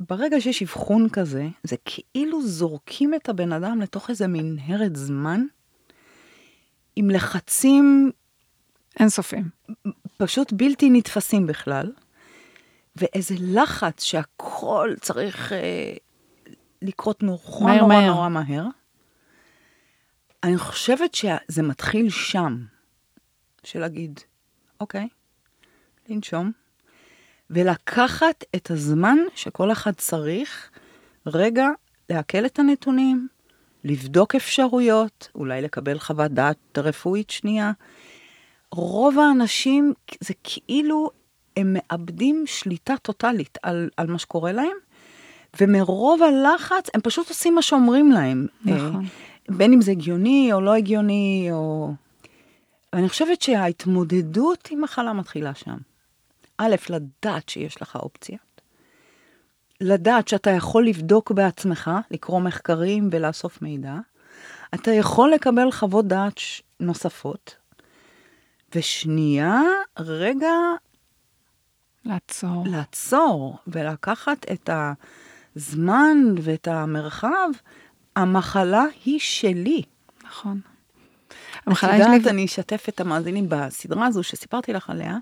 Speaker 2: ברגע שיש אבחון כזה, זה כאילו זורקים את הבן אדם לתוך איזה מנהרת זמן, עם לחצים...
Speaker 1: אינסופיים.
Speaker 2: פשוט בלתי נתפסים בכלל. ואיזה לחץ שהכל צריך אה, לקרות נורא מהר, נורא מהר. נורא מהר. אני חושבת שזה מתחיל שם, של להגיד, אוקיי, לנשום, ולקחת את הזמן שכל אחד צריך, רגע לעכל את הנתונים, לבדוק אפשרויות, אולי לקבל חוות דעת רפואית שנייה. רוב האנשים, זה כאילו הם מאבדים שליטה טוטאלית על, על מה שקורה להם, ומרוב הלחץ הם פשוט עושים מה שאומרים להם.
Speaker 1: נכון.
Speaker 2: אה, בין אם זה הגיוני או לא הגיוני, או... ואני חושבת שההתמודדות עם מחלה מתחילה שם. א', לדעת שיש לך אופציות. לדעת שאתה יכול לבדוק בעצמך, לקרוא מחקרים ולאסוף מידע. אתה יכול לקבל חוות דעת נוספות. ושנייה, רגע
Speaker 1: לעצור.
Speaker 2: לעצור ולקחת את הזמן ואת המרחב. המחלה היא שלי.
Speaker 1: נכון.
Speaker 2: המחלה היא שלי... את יודעת, אני אשתף את המאזינים בסדרה הזו שסיפרתי לך עליה,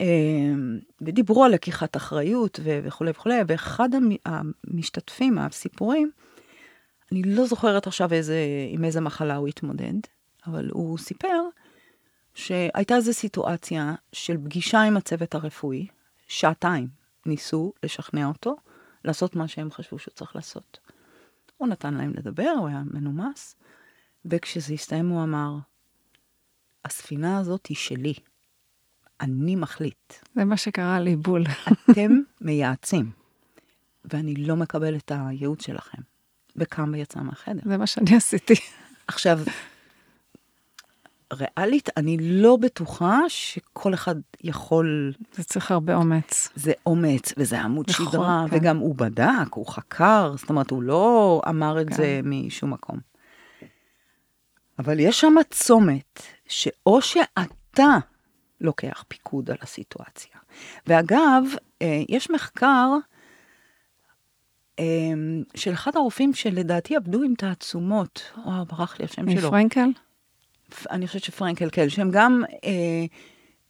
Speaker 2: אמ, ודיברו על לקיחת אחריות וכולי וכולי, ואחד המשתתפים, הסיפורים, אני לא זוכרת עכשיו איזה, עם איזה מחלה הוא התמודד, אבל הוא סיפר שהייתה איזו סיטואציה של פגישה עם הצוות הרפואי, שעתיים ניסו לשכנע אותו לעשות מה שהם חשבו שהוא צריך לעשות. הוא נתן להם לדבר, הוא היה מנומס, וכשזה הסתיים הוא אמר, הספינה הזאת היא שלי, אני מחליט.
Speaker 1: זה מה שקרה לי בול.
Speaker 2: אתם מייעצים. ואני לא מקבל את הייעוץ שלכם. וקם ויצא מהחדר.
Speaker 1: זה מה שאני עשיתי.
Speaker 2: עכשיו, ריאלית, אני לא בטוחה שכל אחד יכול...
Speaker 1: זה צריך הרבה אומץ.
Speaker 2: זה אומץ, וזה עמוד
Speaker 1: נכון,
Speaker 2: שדרה,
Speaker 1: כן.
Speaker 2: וגם הוא בדק, הוא חקר, זאת אומרת, הוא לא אמר את
Speaker 1: כן.
Speaker 2: זה משום מקום. אבל יש שם צומת, שאו שאתה לוקח פיקוד על הסיטואציה. ואגב, אה, יש מחקר אה, של אחד הרופאים שלדעתי עבדו עם תעצומות, וואו, ברח לי השם שלו.
Speaker 1: מפרנקל?
Speaker 2: אני חושבת שפרנקל, כן, שהם גם אה,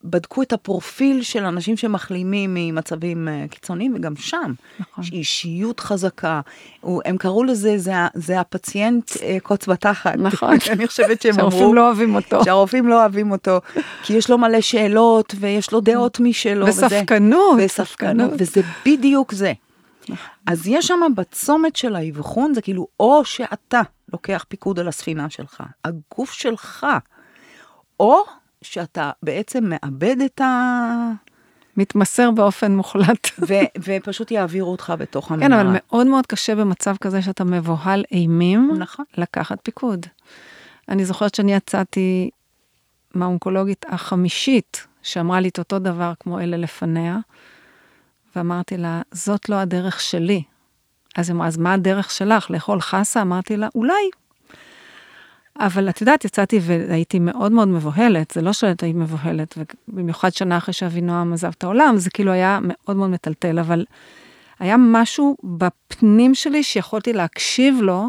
Speaker 2: בדקו את הפרופיל של אנשים שמחלימים ממצבים אה, קיצוניים, וגם שם,
Speaker 1: נכון.
Speaker 2: יש אישיות חזקה. הוא, הם קראו לזה, זה, זה הפציינט אה, קוץ בתחת.
Speaker 1: נכון.
Speaker 2: אני חושבת שהם אמרו...
Speaker 1: שהרופאים לא אוהבים אותו.
Speaker 2: שהרופאים לא אוהבים אותו, כי יש לו מלא שאלות, ויש לו דעות משלו. וזה-
Speaker 1: וספקנות.
Speaker 2: וספקנות, וזה בדיוק זה. אז יש שם בצומת של האבחון, זה כאילו, או שאתה לוקח פיקוד על הספינה שלך, הגוף שלך, או שאתה בעצם מאבד את ה...
Speaker 1: מתמסר באופן מוחלט.
Speaker 2: ו- ופשוט יעבירו אותך בתוך
Speaker 1: כן,
Speaker 2: המנהרה.
Speaker 1: אבל מאוד מאוד קשה במצב כזה שאתה מבוהל אימים,
Speaker 2: נכון.
Speaker 1: לקחת פיקוד. אני זוכרת שאני יצאתי מהאונקולוגית החמישית, שאמרה לי את אותו דבר כמו אלה לפניה, ואמרתי לה, זאת לא הדרך שלי. אז היא אמרה, אז מה הדרך שלך? לאכול חסה? אמרתי לה, אולי. אבל את יודעת, יצאתי והייתי מאוד מאוד מבוהלת, זה לא שהייתי מבוהלת, ובמיוחד שנה אחרי שאבינועם עזב את העולם, זה כאילו היה מאוד מאוד מטלטל, אבל היה משהו בפנים שלי שיכולתי להקשיב לו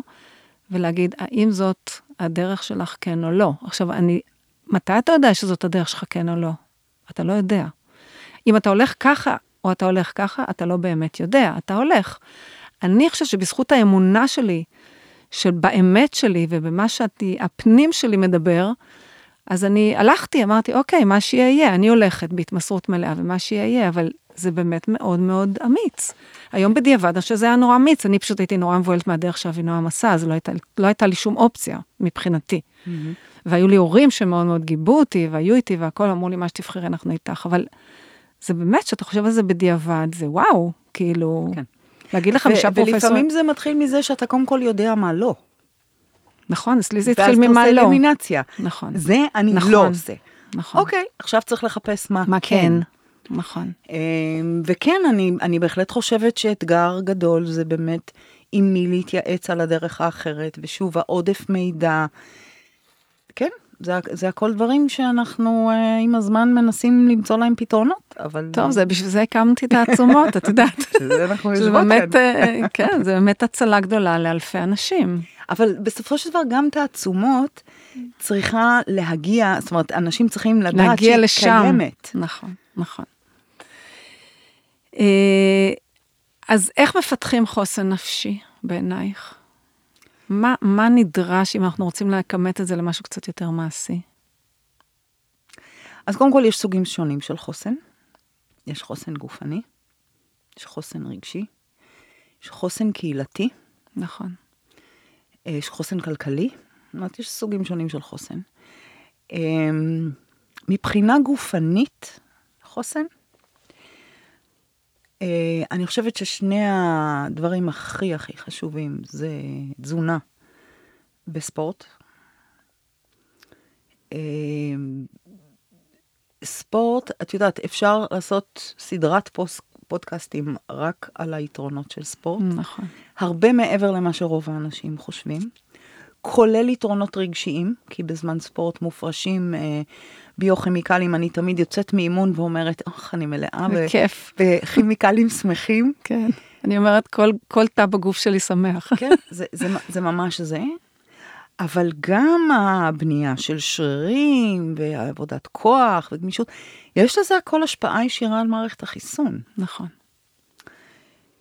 Speaker 1: ולהגיד, האם זאת הדרך שלך כן או לא? עכשיו, אני, מתי אתה יודע שזאת הדרך שלך כן או לא? אתה לא יודע. אם אתה הולך ככה, או אתה הולך ככה, אתה לא באמת יודע, אתה הולך. אני חושבת שבזכות האמונה שלי, שבאמת שלי ובמה שהפנים שלי מדבר, אז אני הלכתי, אמרתי, אוקיי, מה שיהיה יהיה, אני הולכת בהתמסרות מלאה, ומה שיהיה יהיה, אבל זה באמת מאוד מאוד אמיץ. היום בדיעבד, אני חושבת שזה היה נורא אמיץ, אני פשוט הייתי נורא מבוהלת מהדרך שאבינועם עשה, אז לא הייתה, לא הייתה לי שום אופציה מבחינתי.
Speaker 2: Mm-hmm.
Speaker 1: והיו לי הורים שמאוד מאוד גיבו אותי, והיו איתי, והכל אמרו לי, מה שתבחרי, אנחנו איתך, אבל זה באמת, כשאתה חושב על זה בדיעבד, זה וואו, כאילו,
Speaker 2: כן.
Speaker 1: להגיד לחמישה פרופסורים,
Speaker 2: ולפעמים זה מתחיל מזה שאתה קודם כל יודע מה לא.
Speaker 1: נכון, אצלי זה התחיל
Speaker 2: ואז אתה
Speaker 1: ממה
Speaker 2: עושה
Speaker 1: לא.
Speaker 2: אלימינציה.
Speaker 1: נכון.
Speaker 2: זה אני
Speaker 1: נכון.
Speaker 2: לא עושה.
Speaker 1: נכון.
Speaker 2: אוקיי, עכשיו צריך לחפש מה
Speaker 1: מה כן. נכון.
Speaker 2: אמ, וכן, אני, אני בהחלט חושבת שאתגר גדול זה באמת עם מי להתייעץ על הדרך האחרת, ושוב, העודף מידע. כן, זה, זה הכל דברים שאנחנו אה, עם הזמן מנסים למצוא להם פתרונות, אבל...
Speaker 1: טוב, זה בשביל זה הקמתי את העצומות, את יודעת.
Speaker 2: שזה אנחנו יושבות
Speaker 1: באמת,
Speaker 2: כאן.
Speaker 1: אה, כן, זה באמת הצלה גדולה לאלפי אנשים.
Speaker 2: אבל בסופו של דבר גם תעצומות צריכה להגיע, זאת אומרת, אנשים צריכים לדעת
Speaker 1: להגיע
Speaker 2: שהיא
Speaker 1: לשם.
Speaker 2: קיימת.
Speaker 1: נכון, נכון. אה, אז איך מפתחים חוסן נפשי בעינייך? מה, מה נדרש אם אנחנו רוצים לכמת את זה למשהו קצת יותר מעשי?
Speaker 2: אז קודם כל יש סוגים שונים של חוסן. יש חוסן גופני, יש חוסן רגשי, יש חוסן קהילתי,
Speaker 1: נכון.
Speaker 2: אה, יש חוסן כלכלי, זאת אומרת, יש סוגים שונים של חוסן. אמ, מבחינה גופנית, חוסן, אני חושבת ששני הדברים הכי הכי חשובים זה תזונה בספורט. אמ, ספורט, את יודעת, אפשר לעשות סדרת פוס, פודקאסטים רק על היתרונות של ספורט.
Speaker 1: נכון.
Speaker 2: הרבה מעבר למה שרוב האנשים חושבים, כולל יתרונות רגשיים, כי בזמן ספורט מופרשים אה, ביוכימיקלים, אני תמיד יוצאת מאימון ואומרת, אוח, אני מלאה
Speaker 1: בכיף.
Speaker 2: בכימיקלים שמחים.
Speaker 1: כן. אני אומרת, כל, כל תא בגוף שלי שמח.
Speaker 2: כן, זה, זה, זה ממש זה. אבל גם הבנייה של שרירים ועבודת כוח וגמישות, יש לזה הכל השפעה ישירה על מערכת החיסון.
Speaker 1: נכון.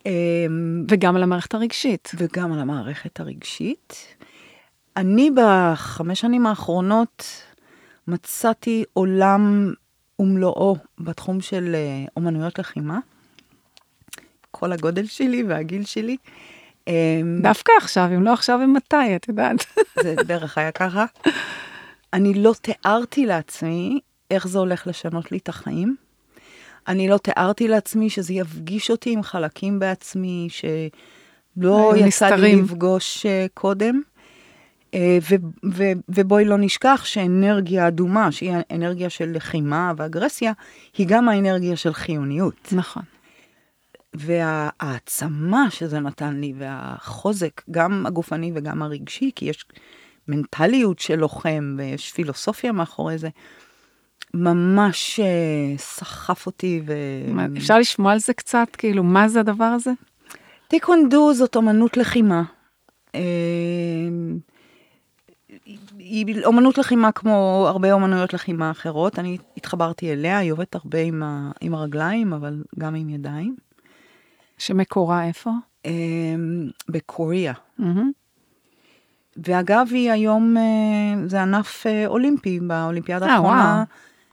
Speaker 2: אמ,
Speaker 1: וגם על המערכת הרגשית.
Speaker 2: וגם על המערכת הרגשית. אני בחמש שנים האחרונות מצאתי עולם ומלואו בתחום של אה, אומנויות לחימה. כל הגודל שלי והגיל שלי. אמ,
Speaker 1: דווקא עכשיו, אם לא עכשיו, ומתי, את יודעת.
Speaker 2: זה בערך היה ככה. אני לא תיארתי לעצמי איך זה הולך לשנות לי את החיים. אני לא תיארתי לעצמי שזה יפגיש אותי עם חלקים בעצמי שלא
Speaker 1: היו
Speaker 2: יצא לי. לפגוש אה, קודם. אה, ו- ו- ובואי לא נשכח שאנרגיה אדומה, שהיא האנרגיה של לחימה ואגרסיה, היא גם האנרגיה של חיוניות.
Speaker 1: נכון.
Speaker 2: והעצמה שזה נתן לי, והחוזק, גם הגופני וגם הרגשי, כי יש מנטליות של לוחם ויש פילוסופיה מאחורי זה, ממש אה, סחף אותי. ו...
Speaker 1: אפשר לשמוע על זה קצת? כאילו, מה זה הדבר הזה?
Speaker 2: טיקוונדו זאת אומנות לחימה. אה, היא אומנות לחימה כמו הרבה אומנויות לחימה אחרות. אני התחברתי אליה, היא עובדת הרבה עם, ה, עם הרגליים, אבל גם עם ידיים.
Speaker 1: שמקורה איפה?
Speaker 2: אה, בקוריאה.
Speaker 1: מהמם.
Speaker 2: ואגב, היא היום, אה, זה ענף אה, אולימפי באולימפיאדה
Speaker 1: אה,
Speaker 2: האחרונה.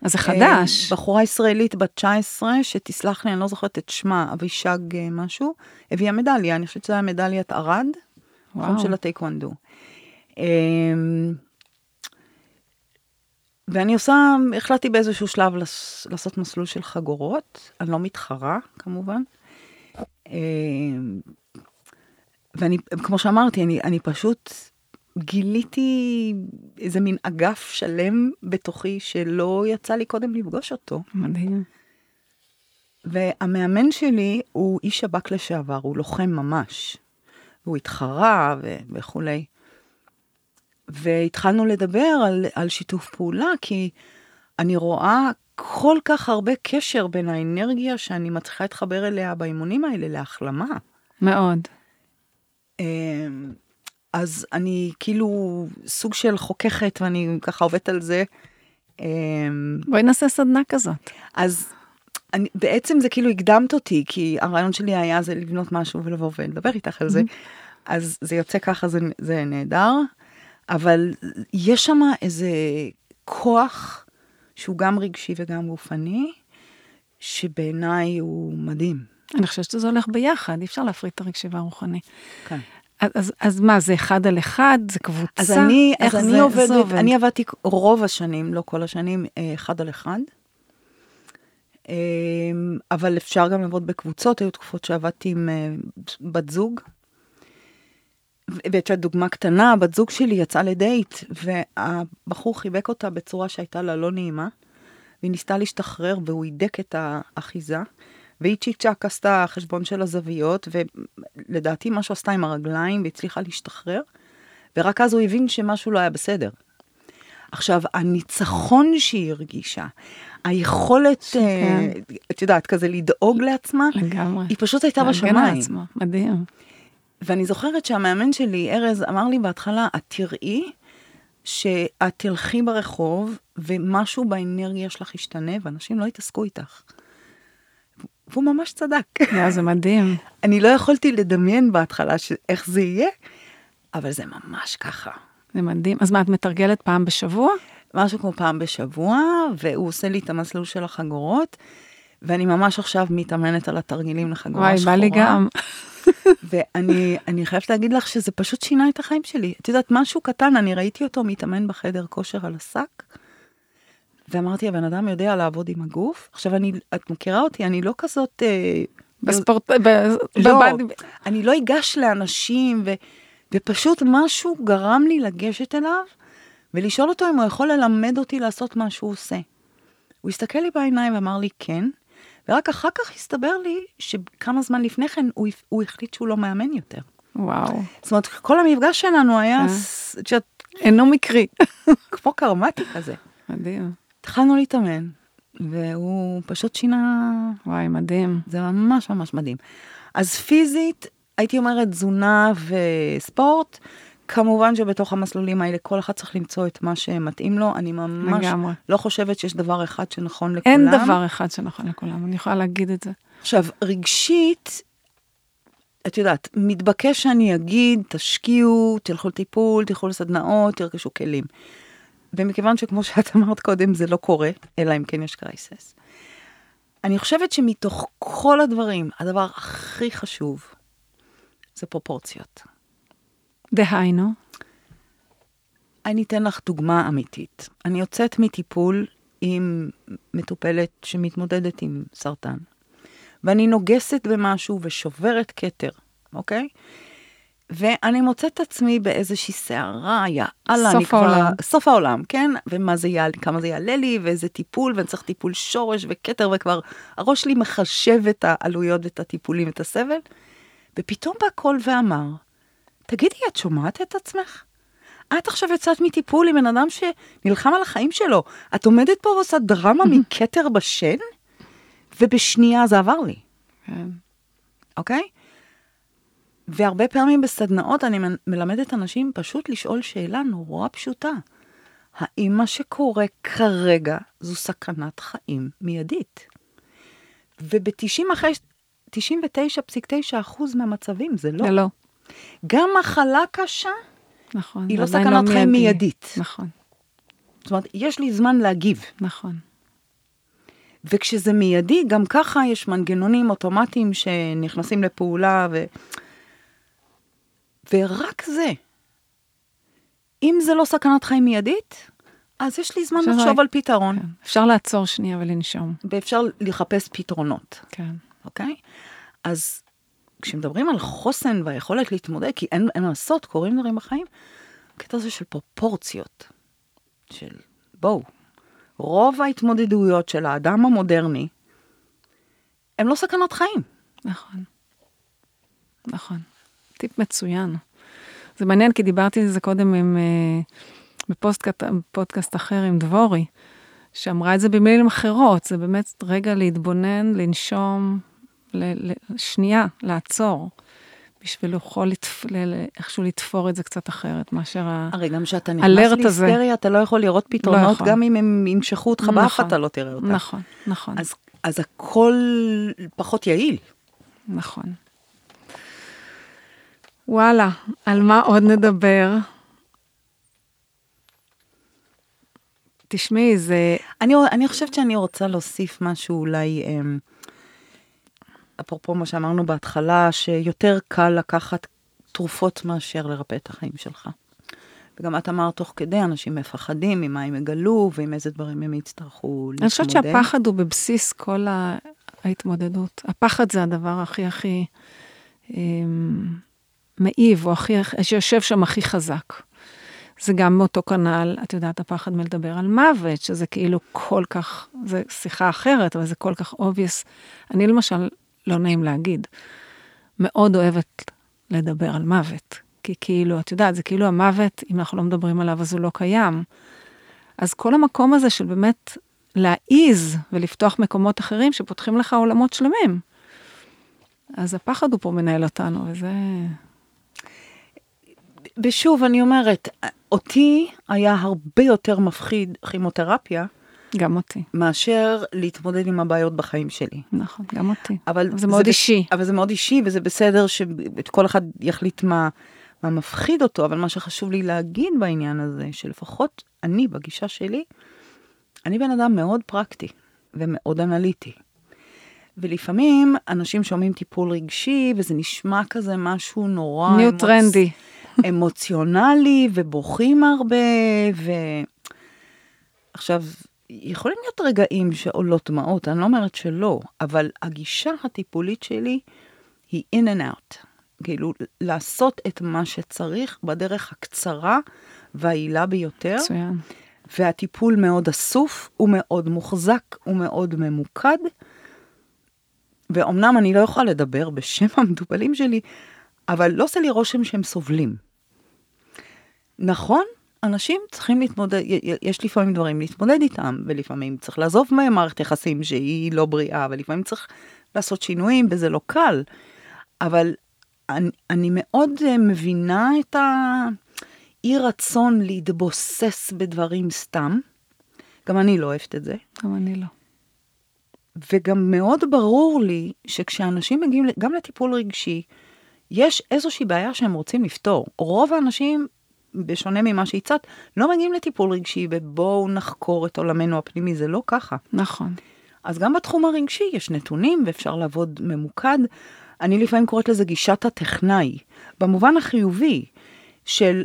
Speaker 1: אז זה חדש.
Speaker 2: בחורה ישראלית בת 19, שתסלח לי, אני לא זוכרת את שמה, אבישג משהו, הביאה מדליה, אני חושבת שזה היה מדליית תחום
Speaker 1: וואו.
Speaker 2: של הטייקוונדו. אמ, ואני עושה, החלטתי באיזשהו שלב לעשות מסלול של חגורות, אני לא מתחרה כמובן. אמ, ואני, כמו שאמרתי, אני, אני פשוט גיליתי איזה מין אגף שלם בתוכי שלא יצא לי קודם לפגוש אותו.
Speaker 1: מדהים.
Speaker 2: והמאמן שלי הוא איש שב"כ לשעבר, הוא לוחם ממש. הוא התחרה ו- וכולי. והתחלנו לדבר על, על שיתוף פעולה, כי אני רואה כל כך הרבה קשר בין האנרגיה שאני מצליחה להתחבר אליה באימונים האלה להחלמה.
Speaker 1: מאוד.
Speaker 2: אמ, אז אני כאילו סוג של חוככת, ואני ככה עובדת על זה. אמ,
Speaker 1: בואי נעשה סדנה כזאת.
Speaker 2: אז אני, בעצם זה כאילו הקדמת אותי, כי הרעיון שלי היה זה לבנות משהו ולבוא ולדבר איתך על זה. אז זה יוצא ככה, זה, זה נהדר, אבל יש שם איזה כוח שהוא גם רגשי וגם גופני, שבעיניי הוא מדהים.
Speaker 1: אני חושבת שזה הולך ביחד, אי אפשר להפריד את הרגשי והרוחני.
Speaker 2: כן.
Speaker 1: אז, אז, אז מה, זה אחד על אחד? זה קבוצה?
Speaker 2: אז אני,
Speaker 1: איך
Speaker 2: אז
Speaker 1: זה,
Speaker 2: אני עובדת,
Speaker 1: זה עובד?
Speaker 2: אני עבדתי רוב השנים, לא כל השנים, אה, אחד על אחד. אה, אבל אפשר גם לעבוד בקבוצות, היו תקופות שעבדתי עם אה, בת זוג. ואת יודעת, דוגמה קטנה, בת זוג שלי יצאה לדייט, והבחור חיבק אותה בצורה שהייתה לה לא נעימה, והיא ניסתה להשתחרר, והוא הידק את האחיזה, והיא צ'יק צ'אק עשתה חשבון של הזוויות, ולדעתי משהו עשתה עם הרגליים, והצליחה להשתחרר, ורק אז הוא הבין שמשהו לא היה בסדר. עכשיו, הניצחון שהיא הרגישה, היכולת,
Speaker 1: כן.
Speaker 2: אה, את יודעת, כזה לדאוג לעצמה,
Speaker 1: לגמרי.
Speaker 2: היא פשוט הייתה בשמיים.
Speaker 1: מדהים.
Speaker 2: ואני זוכרת שהמאמן שלי, ארז, אמר לי בהתחלה, את תראי שאת תלכי ברחוב ומשהו באנרגיה שלך ישתנה ואנשים לא יתעסקו איתך. והוא ממש צדק.
Speaker 1: יא, זה מדהים.
Speaker 2: אני לא יכולתי לדמיין בהתחלה ש- איך זה יהיה, אבל זה ממש ככה.
Speaker 1: זה מדהים. אז מה, את מתרגלת פעם בשבוע?
Speaker 2: משהו כמו פעם בשבוע, והוא עושה לי את המסלול של החגורות, ואני ממש עכשיו מתאמנת על התרגילים לחגורה
Speaker 1: וואי,
Speaker 2: שחורה.
Speaker 1: בא לי גם.
Speaker 2: ואני אני חייבת להגיד לך שזה פשוט שינה את החיים שלי. את יודעת, משהו קטן, אני ראיתי אותו מתאמן בחדר כושר על השק, ואמרתי, הבן אדם יודע לעבוד עם הגוף. עכשיו, אני, את מכירה אותי, אני לא כזאת... אה,
Speaker 1: בספורט, ב-
Speaker 2: לא,
Speaker 1: בבד-
Speaker 2: אני לא אגש לאנשים, ו, ופשוט משהו גרם לי לגשת אליו, ולשאול אותו אם הוא יכול ללמד אותי לעשות מה שהוא עושה. הוא הסתכל לי בעיניים ואמר לי כן, ורק אחר כך הסתבר לי שכמה זמן לפני כן הוא, הוא החליט שהוא לא מאמן יותר.
Speaker 1: וואו.
Speaker 2: זאת אומרת, כל המפגש שלנו היה,
Speaker 1: אה.
Speaker 2: את יודעת,
Speaker 1: אינו מקרי.
Speaker 2: כמו קרמטי כזה.
Speaker 1: מדהים.
Speaker 2: התחלנו להתאמן, והוא פשוט שינה,
Speaker 1: וואי, מדהים.
Speaker 2: זה ממש ממש מדהים. אז פיזית, הייתי אומרת תזונה וספורט. כמובן שבתוך המסלולים האלה כל אחד צריך למצוא את מה שמתאים לו. אני ממש
Speaker 1: לגמרי.
Speaker 2: לא חושבת שיש דבר אחד שנכון לכולם.
Speaker 1: אין דבר אחד שנכון לכולם, אני יכולה להגיד את זה.
Speaker 2: עכשיו, רגשית, את יודעת, מתבקש שאני אגיד, תשקיעו, תלכו לטיפול, תלכו לסדנאות, תרכשו כלים. ומכיוון שכמו שאת אמרת קודם, זה לא קורה, אלא אם כן יש קרייסס. אני חושבת שמתוך כל הדברים, הדבר הכי חשוב זה פרופורציות.
Speaker 1: דהיינו,
Speaker 2: אני אתן לך דוגמה אמיתית. אני יוצאת מטיפול עם מטופלת שמתמודדת עם סרטן, ואני נוגסת במשהו ושוברת כתר, אוקיי? ואני מוצאת את עצמי באיזושהי סערה, יאללה, אני כבר...
Speaker 1: סוף העולם.
Speaker 2: סוף העולם, כן? ומה זה יעלה, כמה זה יעלה לי, ואיזה טיפול, ואני צריך טיפול שורש וכתר, וכבר הראש שלי מחשב את העלויות ואת הטיפולים, את הסבל. ופתאום בא קול ואמר, תגידי, את שומעת את עצמך? את עכשיו יצאת מטיפול עם בן אדם שנלחם על החיים שלו. את עומדת פה ועושה דרמה מכתר בשן? ובשנייה זה עבר לי,
Speaker 1: כן.
Speaker 2: אוקיי? והרבה פעמים בסדנאות אני מלמדת אנשים פשוט לשאול שאלה נורא פשוטה. האם מה שקורה כרגע זו סכנת חיים מיידית? וב-99.9 אחוז מהמצבים זה לא.
Speaker 1: זה לא.
Speaker 2: גם מחלה קשה
Speaker 1: נכון.
Speaker 2: היא לא סכנת חיים
Speaker 1: מיידי.
Speaker 2: מיידית.
Speaker 1: נכון,
Speaker 2: זאת אומרת, יש לי זמן להגיב.
Speaker 1: נכון.
Speaker 2: וכשזה מיידי, גם ככה יש מנגנונים אוטומטיים שנכנסים לפעולה, ו... ורק זה. אם זה לא סכנת חיים מיידית, אז יש לי זמן לחשוב
Speaker 1: לה-
Speaker 2: על פתרון,
Speaker 1: כן. אפשר לעצור שנייה ולנשום.
Speaker 2: ואפשר לחפש פתרונות,
Speaker 1: כן.
Speaker 2: אוקיי? אז כשמדברים על חוסן והיכולת להתמודד, כי אין, מה לעשות, קורים דברים בחיים, הקטע הזה של פרופורציות, של בואו, רוב ההתמודדויות של האדם המודרני, הם לא סכנת חיים.
Speaker 1: נכון. נכון. טיפ מצוין. זה מעניין, כי דיברתי על זה קודם עם, אה, בפוסטקאסט, בפודקאסט אחר עם דבורי, שאמרה את זה במילים אחרות, זה באמת רגע להתבונן, לנשום, שנייה, לעצור, בשביל יכול לתפ, איכשהו לתפור את זה קצת אחרת מאשר ה...
Speaker 2: הרי גם כשאתה נכנס
Speaker 1: הזה.
Speaker 2: להיסטריה, אתה לא יכול לראות פתרונות,
Speaker 1: יכול.
Speaker 2: גם אם הם ימשכו אותך באף,
Speaker 1: נכון.
Speaker 2: אתה לא תראה אותם.
Speaker 1: נכון, נכון,
Speaker 2: אז, אז הכל פחות יעיל.
Speaker 1: נכון. וואלה, על מה עוד נדבר? תשמעי, זה...
Speaker 2: אני, אני חושבת שאני רוצה להוסיף משהו אולי, אמ, אפרופו מה שאמרנו בהתחלה, שיותר קל לקחת תרופות מאשר לרפא את החיים שלך. וגם את אמרת תוך כדי, אנשים מפחדים ממה הם יגלו ועם איזה דברים הם יצטרכו להתמודד.
Speaker 1: אני חושבת שהפחד הוא בבסיס כל ההתמודדות. הפחד זה הדבר הכי הכי אמ, מעיב, או הכי, שיושב שם הכי חזק. זה גם מאותו כנ"ל, את יודעת, הפחד מלדבר על מוות, שזה כאילו כל כך, זה שיחה אחרת, אבל זה כל כך obvious. אני למשל, לא נעים להגיד, מאוד אוהבת לדבר על מוות. כי כאילו, את יודעת, זה כאילו המוות, אם אנחנו לא מדברים עליו, אז הוא לא קיים. אז כל המקום הזה של באמת להעיז ולפתוח מקומות אחרים שפותחים לך עולמות שלמים. אז הפחד הוא פה מנהל אותנו, וזה...
Speaker 2: ושוב, אני אומרת, אותי היה הרבה יותר מפחיד כימותרפיה,
Speaker 1: גם אותי,
Speaker 2: מאשר להתמודד עם הבעיות בחיים שלי.
Speaker 1: נכון, גם אותי.
Speaker 2: אבל
Speaker 1: זה מאוד
Speaker 2: בס-
Speaker 1: אישי.
Speaker 2: אבל זה מאוד אישי, וזה בסדר שכל אחד יחליט מה, מה מפחיד אותו, אבל מה שחשוב לי להגיד בעניין הזה, שלפחות אני, בגישה שלי, אני בן אדם מאוד פרקטי ומאוד אנליטי. ולפעמים אנשים שומעים טיפול רגשי, וזה נשמע כזה משהו נורא...
Speaker 1: ניו
Speaker 2: אמוצ-
Speaker 1: טרנדי.
Speaker 2: אמוציונלי, ובוכים הרבה, ו... עכשיו, יכולים להיות רגעים שעולות דמעות, אני לא אומרת שלא, אבל הגישה הטיפולית שלי היא in and out. כאילו, לעשות את מה שצריך בדרך הקצרה והיעילה ביותר,
Speaker 1: מצוין.
Speaker 2: והטיפול מאוד אסוף, הוא מאוד מוחזק, הוא מאוד ממוקד. ואומנם אני לא יכולה לדבר בשם המטופלים שלי, אבל לא עושה לי רושם שהם סובלים. נכון, אנשים צריכים להתמודד, יש לפעמים דברים להתמודד איתם, ולפעמים צריך לעזוב מהם מערכת יחסים שהיא לא בריאה, ולפעמים צריך לעשות שינויים, וזה לא קל. אבל אני, אני מאוד אה, מבינה את האי רצון להתבוסס בדברים סתם. גם אני לא אוהבת את זה.
Speaker 1: גם אני לא.
Speaker 2: וגם מאוד ברור לי שכשאנשים מגיעים גם לטיפול רגשי, יש איזושהי בעיה שהם רוצים לפתור. רוב האנשים, בשונה ממה שהצעת, לא מגיעים לטיפול רגשי ובואו נחקור את עולמנו הפנימי, זה לא ככה.
Speaker 1: נכון.
Speaker 2: אז גם בתחום הרגשי יש נתונים ואפשר לעבוד ממוקד. אני לפעמים קוראת לזה גישת הטכנאי, במובן החיובי של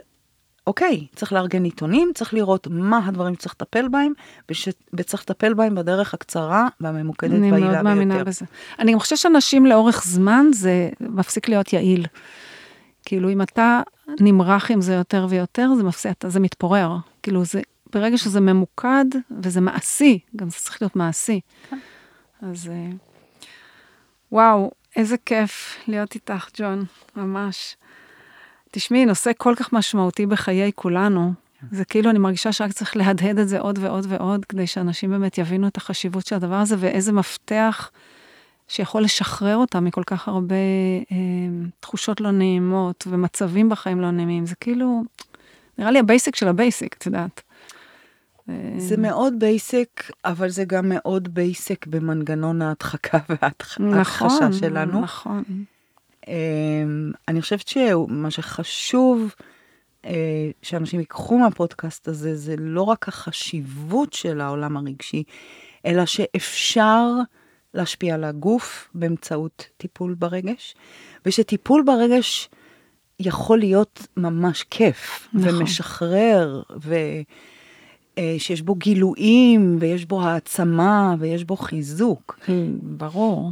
Speaker 2: אוקיי, צריך לארגן עיתונים, צריך לראות מה הדברים שצריך לטפל בהם, וש... וצריך לטפל בהם בדרך הקצרה והממוקדת והיעילה ביותר.
Speaker 1: אני מאוד מאמינה בזה. אני גם חושבת שאנשים לאורך זמן, זה מפסיק להיות יעיל. כאילו, אם אתה נמרח עם זה יותר ויותר, זה מפסיק, זה מתפורר. כאילו, זה, ברגע שזה ממוקד, וזה מעשי, גם זה צריך להיות מעשי. כן. אז אה, וואו, איזה כיף להיות איתך, ג'ון, ממש. תשמעי, נושא כל כך משמעותי בחיי כולנו, זה כאילו, אני מרגישה שרק צריך להדהד את זה עוד ועוד ועוד, כדי שאנשים באמת יבינו את החשיבות של הדבר הזה, ואיזה מפתח שיכול לשחרר אותם מכל כך הרבה אה, תחושות לא נעימות ומצבים בחיים לא נעימים. זה כאילו, נראה לי ה basic של ה basic, את יודעת.
Speaker 2: זה מאוד basic, אבל זה גם מאוד basic במנגנון ההדחקה וההכחשה נכון, שלנו.
Speaker 1: נכון.
Speaker 2: אמ, אני חושבת שמה שחשוב אה, שאנשים ייקחו מהפודקאסט הזה, זה לא רק החשיבות של העולם הרגשי, אלא שאפשר להשפיע על הגוף באמצעות טיפול ברגש, ושטיפול ברגש יכול להיות ממש כיף, נכון. ומשחרר, ו... אה, בו גילויים, ויש בו העצמה, ויש בו חיזוק.
Speaker 1: ברור.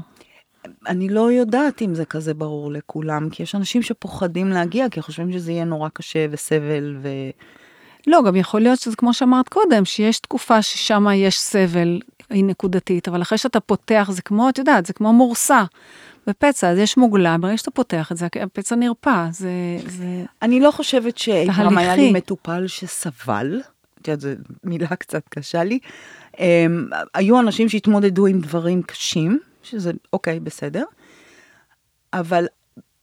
Speaker 2: אני לא יודעת אם זה כזה ברור לכולם, כי יש אנשים שפוחדים להגיע, כי חושבים שזה יהיה נורא קשה וסבל ו...
Speaker 1: לא, גם יכול להיות שזה כמו שאמרת קודם, שיש תקופה ששם יש סבל, היא נקודתית, אבל אחרי שאתה פותח, זה כמו, את יודעת, זה כמו מורסה. בפצע, אז יש מוגלה, ברגע שאתה פותח את זה, הפצע נרפא, זה... זה...
Speaker 2: אני לא חושבת שאי פעם היה לי מטופל שסבל, את יודעת, זו מילה קצת קשה לי. Um, היו אנשים שהתמודדו עם דברים קשים, שזה אוקיי, בסדר, אבל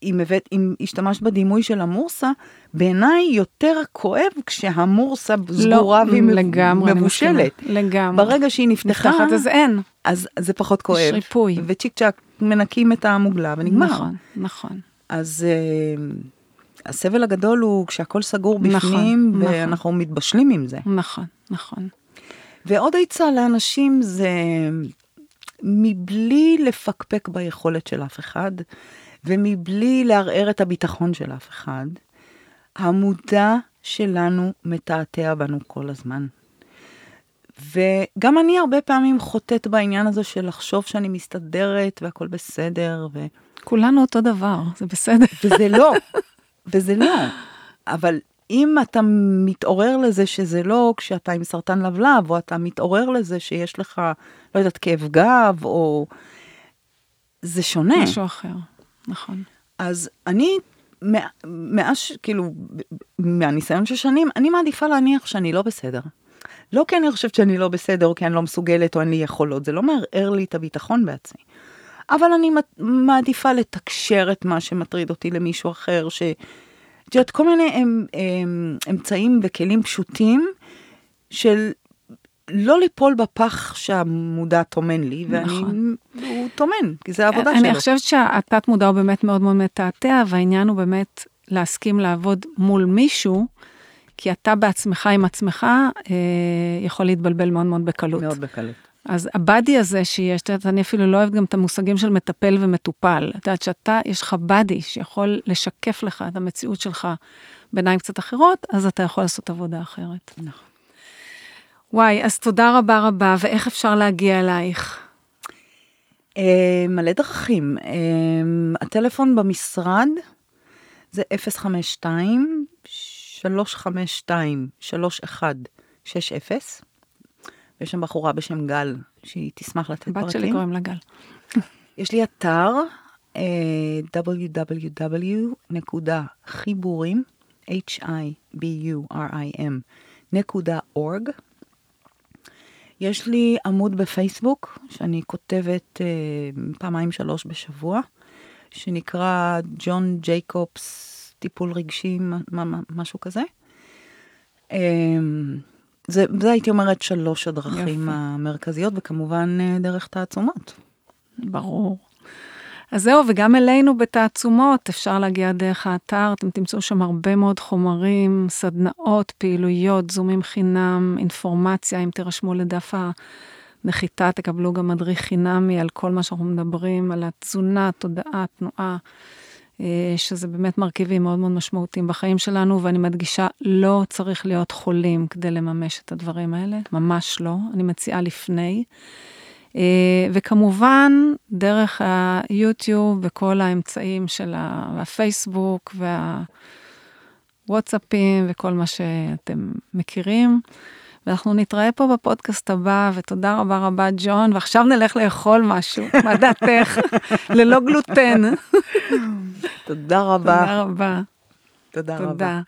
Speaker 2: אם, הבאת, אם השתמשת בדימוי של המורסה, בעיניי יותר כואב כשהמורסה סגורה לא, והיא לגמרי, מבושלת.
Speaker 1: לגמרי.
Speaker 2: ברגע שהיא נפתחה,
Speaker 1: נפתחת אז אין.
Speaker 2: אז זה פחות כואב. יש
Speaker 1: ריפוי.
Speaker 2: וצ'יק צ'אק מנקים את המוגלה ונגמר.
Speaker 1: נכון, נכון.
Speaker 2: אז uh, הסבל הגדול הוא כשהכול סגור בפנים, נכון, ואנחנו נכון. מתבשלים עם זה.
Speaker 1: נכון, נכון.
Speaker 2: ועוד עצה לאנשים זה מבלי לפקפק ביכולת של אף אחד, ומבלי לערער את הביטחון של אף אחד, המודע שלנו מתעתע בנו כל הזמן. וגם אני הרבה פעמים חוטאת בעניין הזה של לחשוב שאני מסתדרת והכל בסדר. ו...
Speaker 1: כולנו אותו דבר, זה בסדר.
Speaker 2: וזה לא, וזה לא. אבל אם אתה מתעורר לזה שזה לא כשאתה עם סרטן לבלב, או אתה מתעורר לזה שיש לך, לא יודעת, כאב גב, או... זה שונה.
Speaker 1: משהו אחר, נכון.
Speaker 2: אז אני, מאז, כאילו, מהניסיון של שנים, אני מעדיפה להניח שאני לא בסדר. לא כי אני חושבת שאני לא בסדר, או כי אני לא מסוגלת, או אין לי יכולות, זה לא מערער לי את הביטחון בעצמי. אבל אני מעדיפה לתקשר את מה שמטריד אותי למישהו אחר, ש... את יודעת, כל מיני הם, הם, אמצעים וכלים פשוטים של לא ליפול בפח שהמודע טומן לי, ואני, נכון. הוא טומן, כי זה העבודה שלו.
Speaker 1: אני חושבת שהתת מודע הוא באמת מאוד מאוד מתעתע, והעניין הוא באמת להסכים לעבוד מול מישהו, כי אתה בעצמך עם עצמך אה, יכול להתבלבל מאוד מאוד בקלות.
Speaker 2: מאוד בקלות.
Speaker 1: אז הבאדי הזה שיש, את יודעת, אני אפילו לא אוהבת גם את המושגים של מטפל ומטופל. את יודעת שאתה, יש לך באדי שיכול לשקף לך את המציאות שלך בעיניים קצת אחרות, אז אתה יכול לעשות עבודה אחרת.
Speaker 2: נכון.
Speaker 1: וואי, אז תודה רבה רבה, ואיך אפשר להגיע אלייך?
Speaker 2: אה, מלא דרכים. אה, הטלפון במשרד זה 052 352 3160 ויש שם בחורה בשם גל, שהיא תשמח לתת פרטים.
Speaker 1: בת שלי קוראים לה גל.
Speaker 2: יש לי אתר uh, www.חיבורים, h-i-b-u-r-i-m, נקודה org. יש לי עמוד בפייסבוק, שאני כותבת uh, פעמיים שלוש בשבוע, שנקרא ג'ון ג'ייקובס טיפול רגשי, משהו כזה. Um, זה, זה הייתי אומרת שלוש הדרכים יפה. המרכזיות, וכמובן אה, דרך תעצומות.
Speaker 1: ברור. אז זהו, וגם אלינו בתעצומות אפשר להגיע דרך האתר, אתם תמצאו שם הרבה מאוד חומרים, סדנאות, פעילויות, זומים חינם, אינפורמציה, אם תירשמו לדף הנחיתה, תקבלו גם מדריך חינמי על כל מה שאנחנו מדברים, על התזונה, תודעה, תנועה, שזה באמת מרכיבים מאוד מאוד משמעותיים בחיים שלנו, ואני מדגישה, לא צריך להיות חולים כדי לממש את הדברים האלה, ממש לא, אני מציעה לפני. וכמובן, דרך היוטיוב וכל האמצעים של הפייסבוק והוואטסאפים וכל מה שאתם מכירים. ואנחנו נתראה פה בפודקאסט הבא, ותודה רבה רבה, ג'ון, ועכשיו נלך לאכול משהו, מה דעתך? ללא גלוטן.
Speaker 2: תודה רבה.
Speaker 1: תודה רבה.
Speaker 2: תודה רבה.